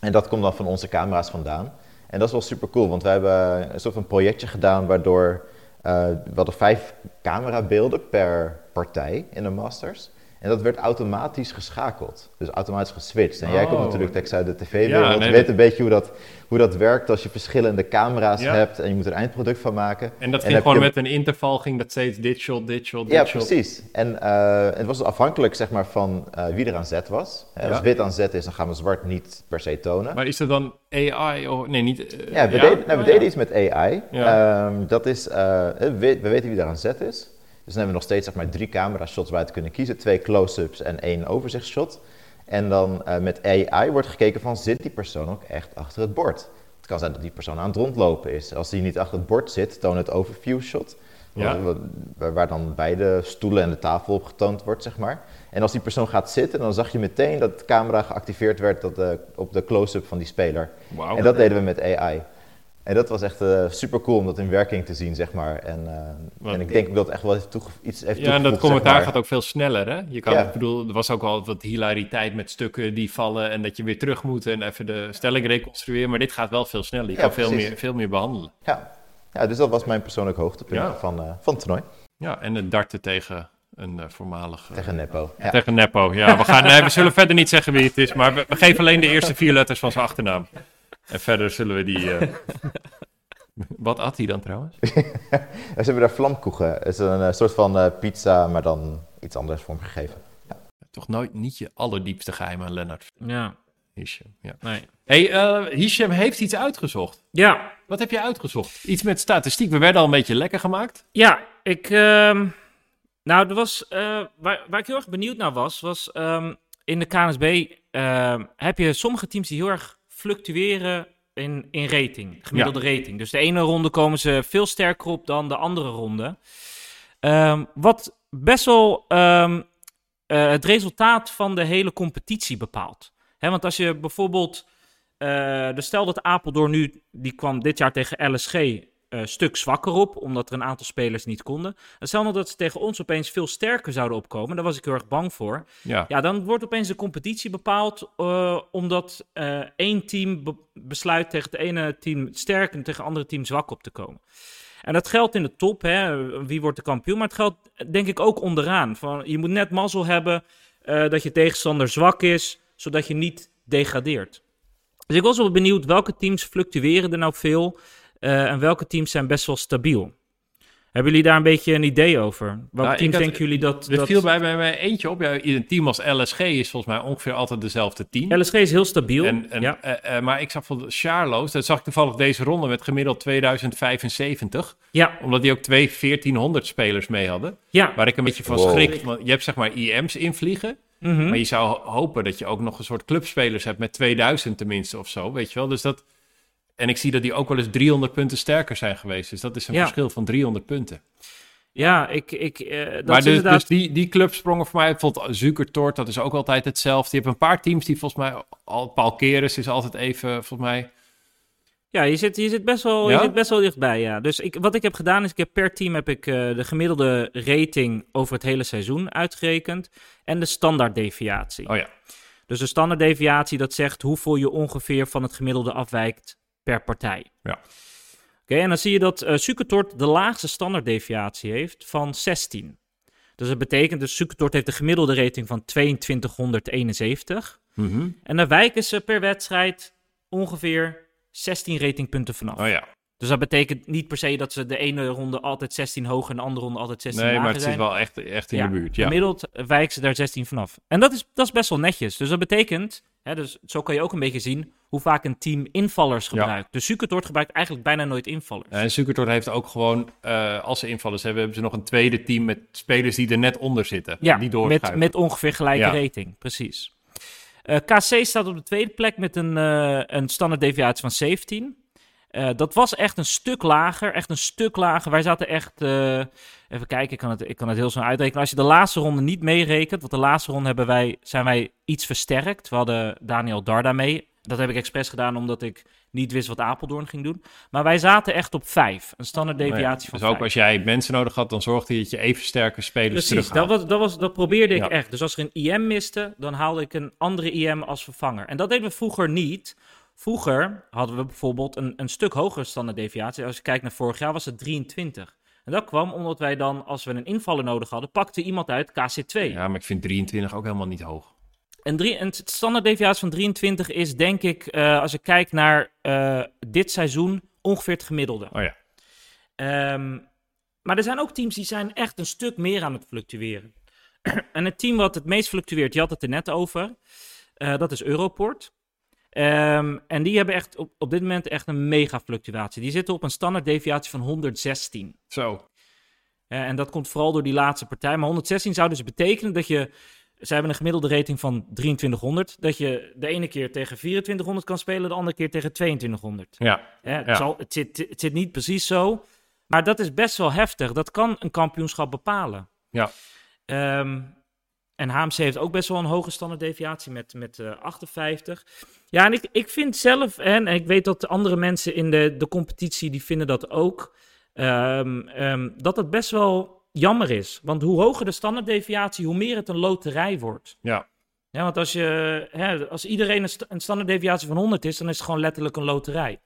[SPEAKER 3] En dat komt dan van onze camera's vandaan. En dat is wel super cool, want we hebben een soort van projectje gedaan waardoor uh, we hadden vijf camerabeelden per partij in de Masters. En dat werd automatisch geschakeld. Dus automatisch geswitcht. En jij komt oh. natuurlijk tekst uit de tv-wereld. Ja, nee, je weet een beetje hoe dat, hoe dat werkt als je verschillende camera's hebt en je moet er eindproduct van maken.
[SPEAKER 1] En dat ging gewoon met een interval, ging dat steeds dit shot, dit shot, dit
[SPEAKER 3] ja,
[SPEAKER 1] shot.
[SPEAKER 3] Ja, precies. En uh, het was afhankelijk zeg maar, van uh, wie er aan zet was. Als wit aan zet is, dan gaan we zwart niet per se tonen.
[SPEAKER 1] Maar is er dan AI? Of, nee, niet... Uh,
[SPEAKER 3] ja, we, Deden, nou, we deden iets met AI. Um, dat is, we, we weten wie er aan zet is. Dus dan hebben we nog steeds zeg maar, drie camera-shots waar te kunnen kiezen. Twee close-ups en één overzichtsshot. En dan uh, met AI wordt gekeken van, zit die persoon ook echt achter het bord? Het kan zijn dat die persoon aan het rondlopen is. Als die niet achter het bord zit, toon het overview shot. Ja. Waar, waar, dan beide stoelen en de tafel op getoond wordt, zeg maar. En als die persoon gaat zitten, dan zag je meteen dat de camera geactiveerd werd dat de, op de close-up van die speler. Wow. En dat deden we met AI. En dat was echt uh, super cool om dat in werking te zien, zeg maar. En, uh, en ik denk dat echt wel iets heeft
[SPEAKER 1] Ja, en dat commentaar gaat ook veel sneller, hè? Je kan, ik bedoel, er was ook al wat hilariteit met stukken die vallen en dat je weer terug moet en even de stelling reconstrueren. Maar dit gaat wel veel sneller. Je kan veel meer, veel meer behandelen.
[SPEAKER 3] Ja. ja, dus dat was mijn persoonlijk hoogtepunt van, uh, van het toernooi.
[SPEAKER 1] Ja, en het darten tegen een uh, voormalige...
[SPEAKER 3] Tegen Nepo.
[SPEAKER 1] Ja. Tegen Nepo, ja. We, gaan, nee, we zullen verder niet zeggen wie het is, maar we, we geven alleen de eerste vier letters van zijn achternaam. En verder zullen we die... Uh... Wat at hij dan trouwens?
[SPEAKER 3] Ze hebben daar vlamkoegen. Het is een uh, soort van uh, pizza, maar dan iets anders vormgegeven. Ja.
[SPEAKER 1] Toch nooit niet je allerdiepste geheim aan Lennart.
[SPEAKER 2] Ja.
[SPEAKER 1] Hisham, ja. Nee. hey, uh, Hisham heeft iets uitgezocht.
[SPEAKER 2] Ja.
[SPEAKER 1] Wat heb je uitgezocht? Iets met statistiek. We werden al een beetje lekker gemaakt.
[SPEAKER 2] Ja, ik... Uh, nou, er was, uh, waar, waar ik heel erg benieuwd naar was, was um, in de KNSB ehm, heb je sommige teams die heel erg fluctueren in, in rating, gemiddelde rating. Dus de ene ronde komen ze veel sterker op dan de andere ronde. Um, wat best wel um, uh, het resultaat van de hele competitie bepaalt. Hè, want als je bijvoorbeeld, uh, stel dat Apeldoorn nu, die kwam dit jaar tegen LSG, uh, stuk zwakker op, omdat er een aantal spelers niet konden. En stel nou dat ze tegen ons opeens veel sterker zouden opkomen, daar was ik heel erg bang voor. Ja, ja dan wordt opeens de competitie bepaald, uh, omdat uh, één team be besluit tegen het ene team sterk en tegen het andere team zwak op te komen. En dat geldt in de top, hè, wie wordt de kampioen, maar het geldt denk ik ook onderaan. Van, je moet net mazzel hebben dat je tegenstander zwak is, zodat je niet degradeert. Dus ik was wel benieuwd welke teams fluctueren er nou veel. Uh, en welke teams zijn best wel stabiel? Hebben jullie daar een beetje een idee over? Welke nou, teams denken jullie dat...
[SPEAKER 1] Er viel bij mij eentje op. Ja, een team als LSG is volgens mij ongeveer altijd dezelfde team.
[SPEAKER 2] LSG is heel stabiel.
[SPEAKER 1] En, en, ja. uh, uh, maar ik zag voor Charlo's, dat zag ik toevallig deze ronde met gemiddeld 2075.
[SPEAKER 2] Ja.
[SPEAKER 1] Omdat die ook twee 1400 spelers mee hadden.
[SPEAKER 2] Ja.
[SPEAKER 1] Waar ik een beetje van wow. schrik. Want je hebt zeg maar IM's invliegen. Mm -hmm. Maar je zou hopen dat je ook nog een soort clubspelers hebt met 2000 tenminste of zo, weet je wel. Dus dat... En ik zie dat die ook wel eens 300 punten sterker zijn geweest. Dus dat is een ja. verschil van 300 punten.
[SPEAKER 2] Ja, ik... ik uh, dat
[SPEAKER 1] maar dus,
[SPEAKER 2] inderdaad...
[SPEAKER 1] dus die, die club sprongen voor mij... Bijvoorbeeld Zukertort, dat is ook altijd hetzelfde. Je hebt een paar teams die volgens mij... Al, Paul Keres is altijd even, volgens mij...
[SPEAKER 2] Ja, je zit, je zit, best, wel, ja? je zit best wel dichtbij, ja. Dus ik, wat ik heb gedaan is, ik heb per team heb ik, uh, de gemiddelde rating over het hele seizoen uitgerekend. En de standaarddeviatie.
[SPEAKER 1] Oh ja.
[SPEAKER 2] Dus de standaarddeviatie, dat zegt hoeveel je ongeveer van het gemiddelde afwijkt per partij.
[SPEAKER 1] Ja.
[SPEAKER 2] Oké, okay, en dan zie je dat uh, Sukertort de laagste standaarddeviatie heeft van 16. Dus dat betekent, dus Sukertort heeft de gemiddelde rating van 2271.
[SPEAKER 1] Mm -hmm.
[SPEAKER 2] En dan wijken ze per wedstrijd ongeveer 16 ratingpunten vanaf.
[SPEAKER 1] Oh ja.
[SPEAKER 2] Dus dat betekent niet per se dat ze de ene ronde altijd 16 hoger en de andere ronde altijd 16
[SPEAKER 1] nee,
[SPEAKER 2] lager
[SPEAKER 1] maar het
[SPEAKER 2] zijn.
[SPEAKER 1] zit wel echt, echt in ja, de buurt. Ja.
[SPEAKER 2] Gemiddeld wijken ze daar 16 vanaf. En dat is, dat is best wel netjes. Dus dat betekent, hè, dus zo kan je ook een beetje zien hoe vaak een team invallers gebruikt. Dus Sukertort gebruikt eigenlijk bijna nooit invallers.
[SPEAKER 1] En Sukertort heeft ook gewoon, uh, als ze invallers hebben, hebben ze nog een tweede team met spelers die er net onder zitten.
[SPEAKER 2] Ja,
[SPEAKER 1] die
[SPEAKER 2] met, met ongeveer gelijke rating, precies. Uh, KC staat op de tweede plek met een, uh, een standaard deviatie van 17. Uh, dat was echt een stuk lager, echt een stuk lager. Wij zaten echt, even kijken, ik kan, het, ik kan het heel snel uitrekenen. Als je de laatste ronde niet meerekent, want de laatste ronde hebben wij, zijn wij iets versterkt. We hadden Daniel Darda mee. Dat heb ik expres gedaan omdat ik niet wist wat Apeldoorn ging doen. Maar wij zaten echt op vijf. Een standaard deviatie van
[SPEAKER 1] Dus ook als jij mensen nodig had, dan zorgde je dat je even sterke spelers Precies,
[SPEAKER 2] dat, was, dat, was, dat probeerde ik echt. Dus als er een IM miste, dan haalde ik een andere IM als vervanger. En dat deden we vroeger niet. Vroeger hadden we bijvoorbeeld een, een stuk hogere standaard deviatie. Als je kijkt naar vorig jaar was het 23. En dat kwam omdat wij dan, als we een invaller nodig hadden, pakte iemand uit KC2.
[SPEAKER 1] Ja, maar ik vind 23 ook helemaal niet hoog.
[SPEAKER 2] Drie, een standaard deviatie van 23 is denk ik, uh, als ik kijk naar uh, dit seizoen, ongeveer het gemiddelde.
[SPEAKER 1] Oh ja.
[SPEAKER 2] Um, maar er zijn ook teams die zijn echt een stuk meer aan het fluctueren. en het team wat het meest fluctueert, je had het er net over, uh, dat is Europort. Um, en die hebben echt op, op dit moment echt een mega fluctuatie. Die zitten op een standaard deviatie van 116.
[SPEAKER 1] Zo.
[SPEAKER 2] en dat komt vooral door die laatste partij. Maar 116 zou dus betekenen dat je ze hebben een gemiddelde rating van 2300. Dat je de ene keer tegen 2400 kan spelen, de andere keer tegen 2200.
[SPEAKER 1] Ja.
[SPEAKER 2] het, ja. Zal, het, zit, het zit niet precies zo. Maar dat is best wel heftig. Dat kan een kampioenschap bepalen.
[SPEAKER 1] Ja.
[SPEAKER 2] Um, en HMC heeft ook best wel een hoge standaarddeviatie met, met uh, 58. Ja, en ik, ik vind zelf, en ik weet dat de andere mensen in de, de competitie, die vinden dat ook, um, um, dat het best wel jammer is. Want hoe hoger de standaarddeviatie, hoe meer het een loterij wordt.
[SPEAKER 1] Ja.
[SPEAKER 2] Ja, want als, je, hè, als iedereen een, st een standaarddeviatie van 100 is, dan is het gewoon letterlijk een loterij.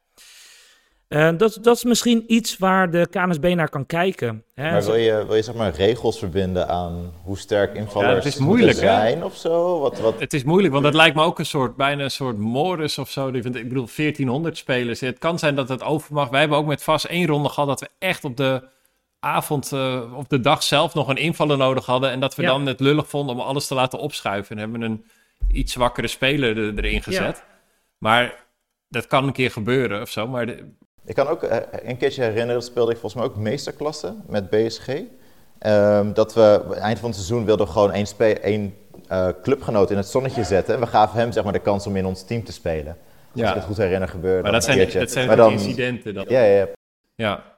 [SPEAKER 2] Uh, dat, dat is misschien iets waar de KNSB naar kan kijken.
[SPEAKER 3] Hè? Maar wil je, wil je zeg maar regels verbinden aan hoe sterk invallers ja, het is moeilijk, zijn of zo? Wat, wat...
[SPEAKER 1] Het is moeilijk, want het lijkt me ook een soort, bijna een soort modus of zo. Ik bedoel, 1400 spelers. Het kan zijn dat het over mag. Wij hebben ook met vast één ronde gehad dat we echt op de avond uh, of de dag zelf nog een invaller nodig hadden. En dat we dan het lullig vonden om alles te laten opschuiven. En hebben een iets zwakkere speler er, erin gezet. Maar dat kan een keer gebeuren of zo. Maar
[SPEAKER 3] Ik kan ook uh, een keertje herinneren, speelde ik volgens mij ook meesterklasse met BSG. Um, dat we eind van het seizoen wilden gewoon één, één uh, clubgenoot in het zonnetje zetten. En we gaven hem zeg maar, de kans om in ons team te spelen. Als ja. ik het goed herinner gebeurde.
[SPEAKER 1] Maar dat zijn, dat zijn maar dan, incidenten. Dan.
[SPEAKER 3] Ja, ja,
[SPEAKER 1] ja.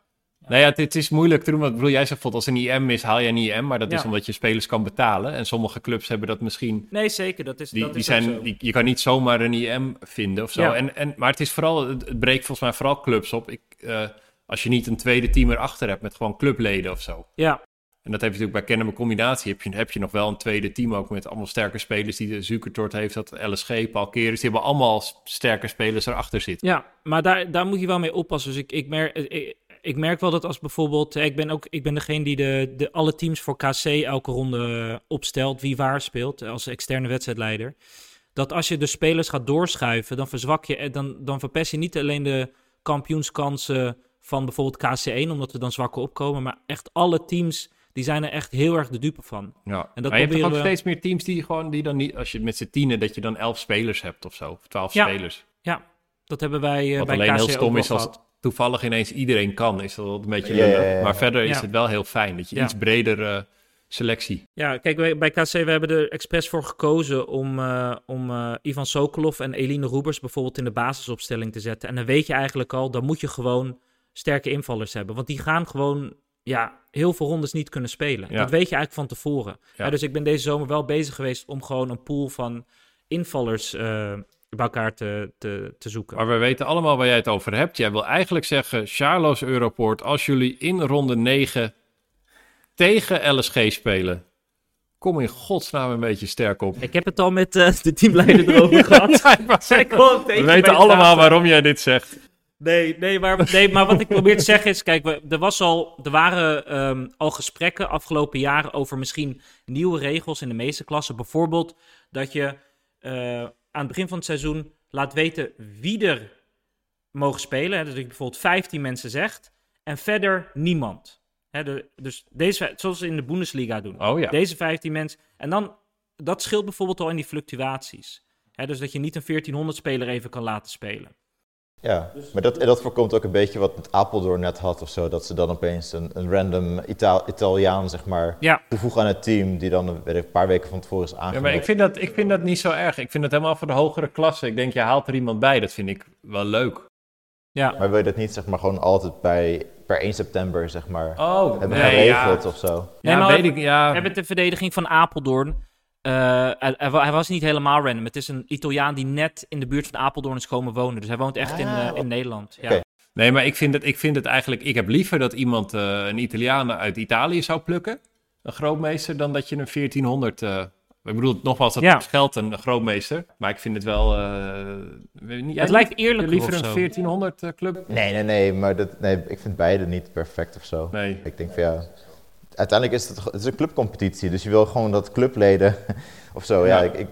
[SPEAKER 1] Nou ja, het, is moeilijk te doen. Want bedoel, jij zegt bijvoorbeeld als een IM is, haal je een IM. Maar dat is omdat je spelers kan betalen. En sommige clubs hebben dat misschien...
[SPEAKER 2] Nee, zeker. Dat is,
[SPEAKER 1] die,
[SPEAKER 2] dat
[SPEAKER 1] die zijn, die, je kan niet zomaar een IM vinden of zo. Ja. En, en, maar het is vooral, het, breekt volgens mij vooral clubs op. Ik, uh, als je niet een tweede team erachter hebt met gewoon clubleden of zo.
[SPEAKER 2] Ja.
[SPEAKER 1] En dat heb je natuurlijk bij Kennen Combinatie. Heb je, heb je nog wel een tweede team ook met allemaal sterke spelers. Die de Zukertort heeft, dat LSG, Paul Keres. Die hebben allemaal sterke spelers erachter zitten.
[SPEAKER 2] Ja, maar daar, daar moet je wel mee oppassen. Dus ik, ik merk... Ik, ik merk wel dat als bijvoorbeeld, ik ben ook, ik ben degene die de, de alle teams voor KC elke ronde opstelt, wie waar speelt, als externe wedstrijdleider. Dat als je de spelers gaat doorschuiven, dan verzwak je, dan, dan verpest je niet alleen de kampioenskansen van bijvoorbeeld KC1, omdat er dan zwakker opkomen, maar echt alle teams die zijn er echt heel erg de dupe van.
[SPEAKER 1] Ja, en dat maar je hebt ook we... steeds meer teams die gewoon, die dan niet, als je met z'n tienen, dat je dan elf spelers hebt of zo, of twaalf
[SPEAKER 2] ja,
[SPEAKER 1] spelers.
[SPEAKER 2] Ja, dat hebben wij uh,
[SPEAKER 1] Wat
[SPEAKER 2] bij
[SPEAKER 1] alleen
[SPEAKER 2] KC
[SPEAKER 1] heel stom is
[SPEAKER 2] als,
[SPEAKER 1] toevallig ineens iedereen kan, is dat een beetje lullig. Maar verder is het wel heel fijn dat je iets bredere uh, selectie.
[SPEAKER 2] Ja, kijk, wij, bij KC we hebben er expres voor gekozen om, uh, om uh, Ivan Sokolov en Eline Roebers bijvoorbeeld in de basisopstelling te zetten. En dan weet je eigenlijk al, dan moet je gewoon sterke invallers hebben. Want die gaan gewoon ja, heel veel rondes niet kunnen spelen. Dat weet je eigenlijk van tevoren. dus ik ben deze zomer wel bezig geweest om gewoon een pool van invallers bij elkaar te, te, te zoeken.
[SPEAKER 1] Maar we weten allemaal waar jij het over hebt. Jij wil eigenlijk zeggen, Charlo's Europort, als jullie in ronde 9 tegen LSG spelen, kom in godsnaam een beetje sterk op.
[SPEAKER 2] Ik heb het al met uh, de teamleider erover gehad.
[SPEAKER 1] we weten allemaal waarom jij dit zegt.
[SPEAKER 2] Nee, nee, maar, nee, maar wat ik probeer te zeggen is, kijk, er, was al, er waren um, al gesprekken afgelopen jaren over misschien nieuwe regels in de meeste klassen. Bijvoorbeeld dat je uh, aan het begin van het seizoen laat weten wie er mogen spelen. Dus dat je bijvoorbeeld 15 mensen zegt en verder niemand. de, dus deze, zoals ze in de Bundesliga doen.
[SPEAKER 1] Oh, ja.
[SPEAKER 2] Deze 15 mensen. En dan, dat scheelt bijvoorbeeld al in die fluctuaties. Hè, dus dat je niet een 1400-speler even kan laten spelen.
[SPEAKER 3] Ja, maar dat, dat voorkomt ook een beetje wat Apeldoorn net had of zo. Dat ze dan opeens een, een random Ita Italiaan, zeg maar,
[SPEAKER 2] Ja,
[SPEAKER 3] toevoegen aan het team. Die dan weet ik, een paar weken van tevoren is
[SPEAKER 1] Ja,
[SPEAKER 3] aangekomen.
[SPEAKER 1] maar ik vind, dat, ik vind dat niet zo erg. Ik vind het helemaal voor de hogere klasse. Ik denk, je haalt er iemand bij. Dat vind ik wel leuk.
[SPEAKER 2] ja.
[SPEAKER 3] Maar wil je dat niet, zeg maar, gewoon altijd bij, per 1 september, zeg maar,
[SPEAKER 1] Oh,
[SPEAKER 3] hebben
[SPEAKER 1] nee,
[SPEAKER 3] geregeld
[SPEAKER 1] ja.
[SPEAKER 3] of zo?
[SPEAKER 2] Nee,
[SPEAKER 1] Ja,
[SPEAKER 2] maar
[SPEAKER 1] weet
[SPEAKER 2] we-
[SPEAKER 1] ik, ja.
[SPEAKER 2] We hebben de verdediging van Apeldoorn. Eh, hij, hij wa- hij was niet helemaal random. Het is een Italiaan die net in de buurt van Apeldoorn is komen wonen. Dus hij woont echt in,
[SPEAKER 3] Ah,
[SPEAKER 2] eh, in Nederland. Ja.
[SPEAKER 1] Nee, maar ik vind, het, ik vind het eigenlijk... Ik heb liever dat iemand eh, een Italiaan uit Italië zou plukken. Een grootmeester, dan dat je een 1400... eh, ik bedoel, nogmaals, dat
[SPEAKER 2] Ja.
[SPEAKER 1] geldt een grootmeester. Maar ik vind het wel... eh, weet niet,
[SPEAKER 2] Het lijkt
[SPEAKER 1] niet?
[SPEAKER 2] eerlijker
[SPEAKER 1] Liever een
[SPEAKER 2] zo.
[SPEAKER 1] 1400 eh, club?
[SPEAKER 3] Nee, nee, nee, maar dat, nee, ik vind beide niet perfect of zo.
[SPEAKER 1] Nee.
[SPEAKER 3] Ik denk van ja, uiteindelijk is het, het is een clubcompetitie, dus je wil gewoon dat clubleden of zo. Ja,
[SPEAKER 1] Ja.
[SPEAKER 3] ik,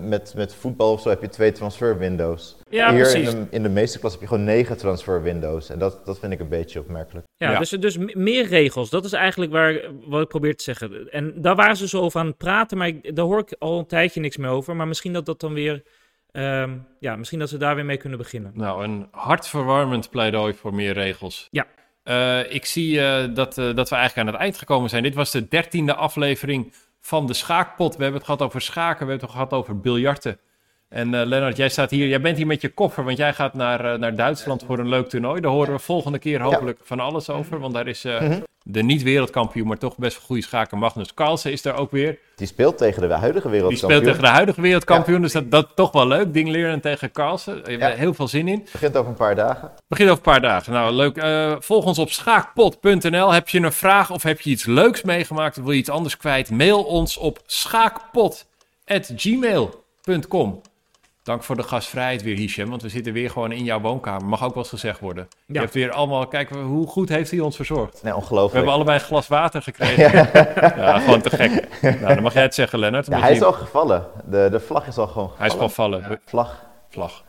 [SPEAKER 3] met- met, voetbal of zo heb je twee transfer windows.
[SPEAKER 2] Ja,
[SPEAKER 3] Hier
[SPEAKER 2] precies.
[SPEAKER 3] in de, in de meeste klas heb je gewoon negen transfer windows. En dat, dat vind ik een beetje opmerkelijk.
[SPEAKER 2] Ja,
[SPEAKER 1] Ja.
[SPEAKER 2] Dus, dus meer regels. Dat is eigenlijk waar, wat ik probeer te zeggen. En daar waren ze zo over aan het praten, maar ik, daar hoor ik al een tijdje niks meer over. Maar misschien dat dat dan weer... ehm, ja, misschien dat ze daar weer mee kunnen beginnen.
[SPEAKER 1] Nou, een hartverwarmend pleidooi voor meer regels.
[SPEAKER 2] Ja.
[SPEAKER 1] Eh, ik zie eh, dat, eh, dat we eigenlijk aan het eind gekomen zijn. Dit was de dertiende aflevering van de Schaakpot. We hebben het gehad over schaken, we hebben het gehad over biljarten. En eh Lennart, jij staat hier, jij bent hier met je koffer, want jij gaat naar, eh, naar Duitsland voor een leuk toernooi. Daar horen we volgende keer hopelijk van alles over, want daar is eh,
[SPEAKER 3] Mhm.
[SPEAKER 1] de niet-wereldkampioen, maar toch best wel goede schaker Magnus Carlsen is daar ook weer.
[SPEAKER 3] Die speelt tegen de huidige
[SPEAKER 1] Die
[SPEAKER 3] wereldkampioen.
[SPEAKER 1] speelt tegen de huidige wereldkampioen, dus dat, dat toch wel leuk. Ding leren tegen Carlsen, Daar hebben we
[SPEAKER 3] Ja.
[SPEAKER 1] heel veel zin in.
[SPEAKER 3] begint over een paar dagen.
[SPEAKER 1] Begin over een paar dagen. Nou, leuk. Volg ons op schaakpot.nl. Heb je een vraag of heb je iets leuks meegemaakt of wil je iets anders kwijt? Mail ons op schaakpot.gmail.com. Dank voor de gastvrijheid weer, Hisham, want we zitten weer gewoon in jouw woonkamer. Mag ook wel eens gezegd worden. Je hebt weer allemaal... Kijk, hoe goed heeft hij ons verzorgd?
[SPEAKER 3] Nee,
[SPEAKER 1] We
[SPEAKER 3] ongelooflijk.
[SPEAKER 1] hebben allebei een glas water gekregen. Ja, gewoon te gek. Nou, dan mag jij het zeggen, Lennart.
[SPEAKER 3] Ja, hij
[SPEAKER 1] je-
[SPEAKER 3] is al gevallen. De, de vlag is al gewoon
[SPEAKER 1] hij is
[SPEAKER 3] gevallen.
[SPEAKER 1] gewoon vallen.
[SPEAKER 3] Vlag.
[SPEAKER 1] Vlag.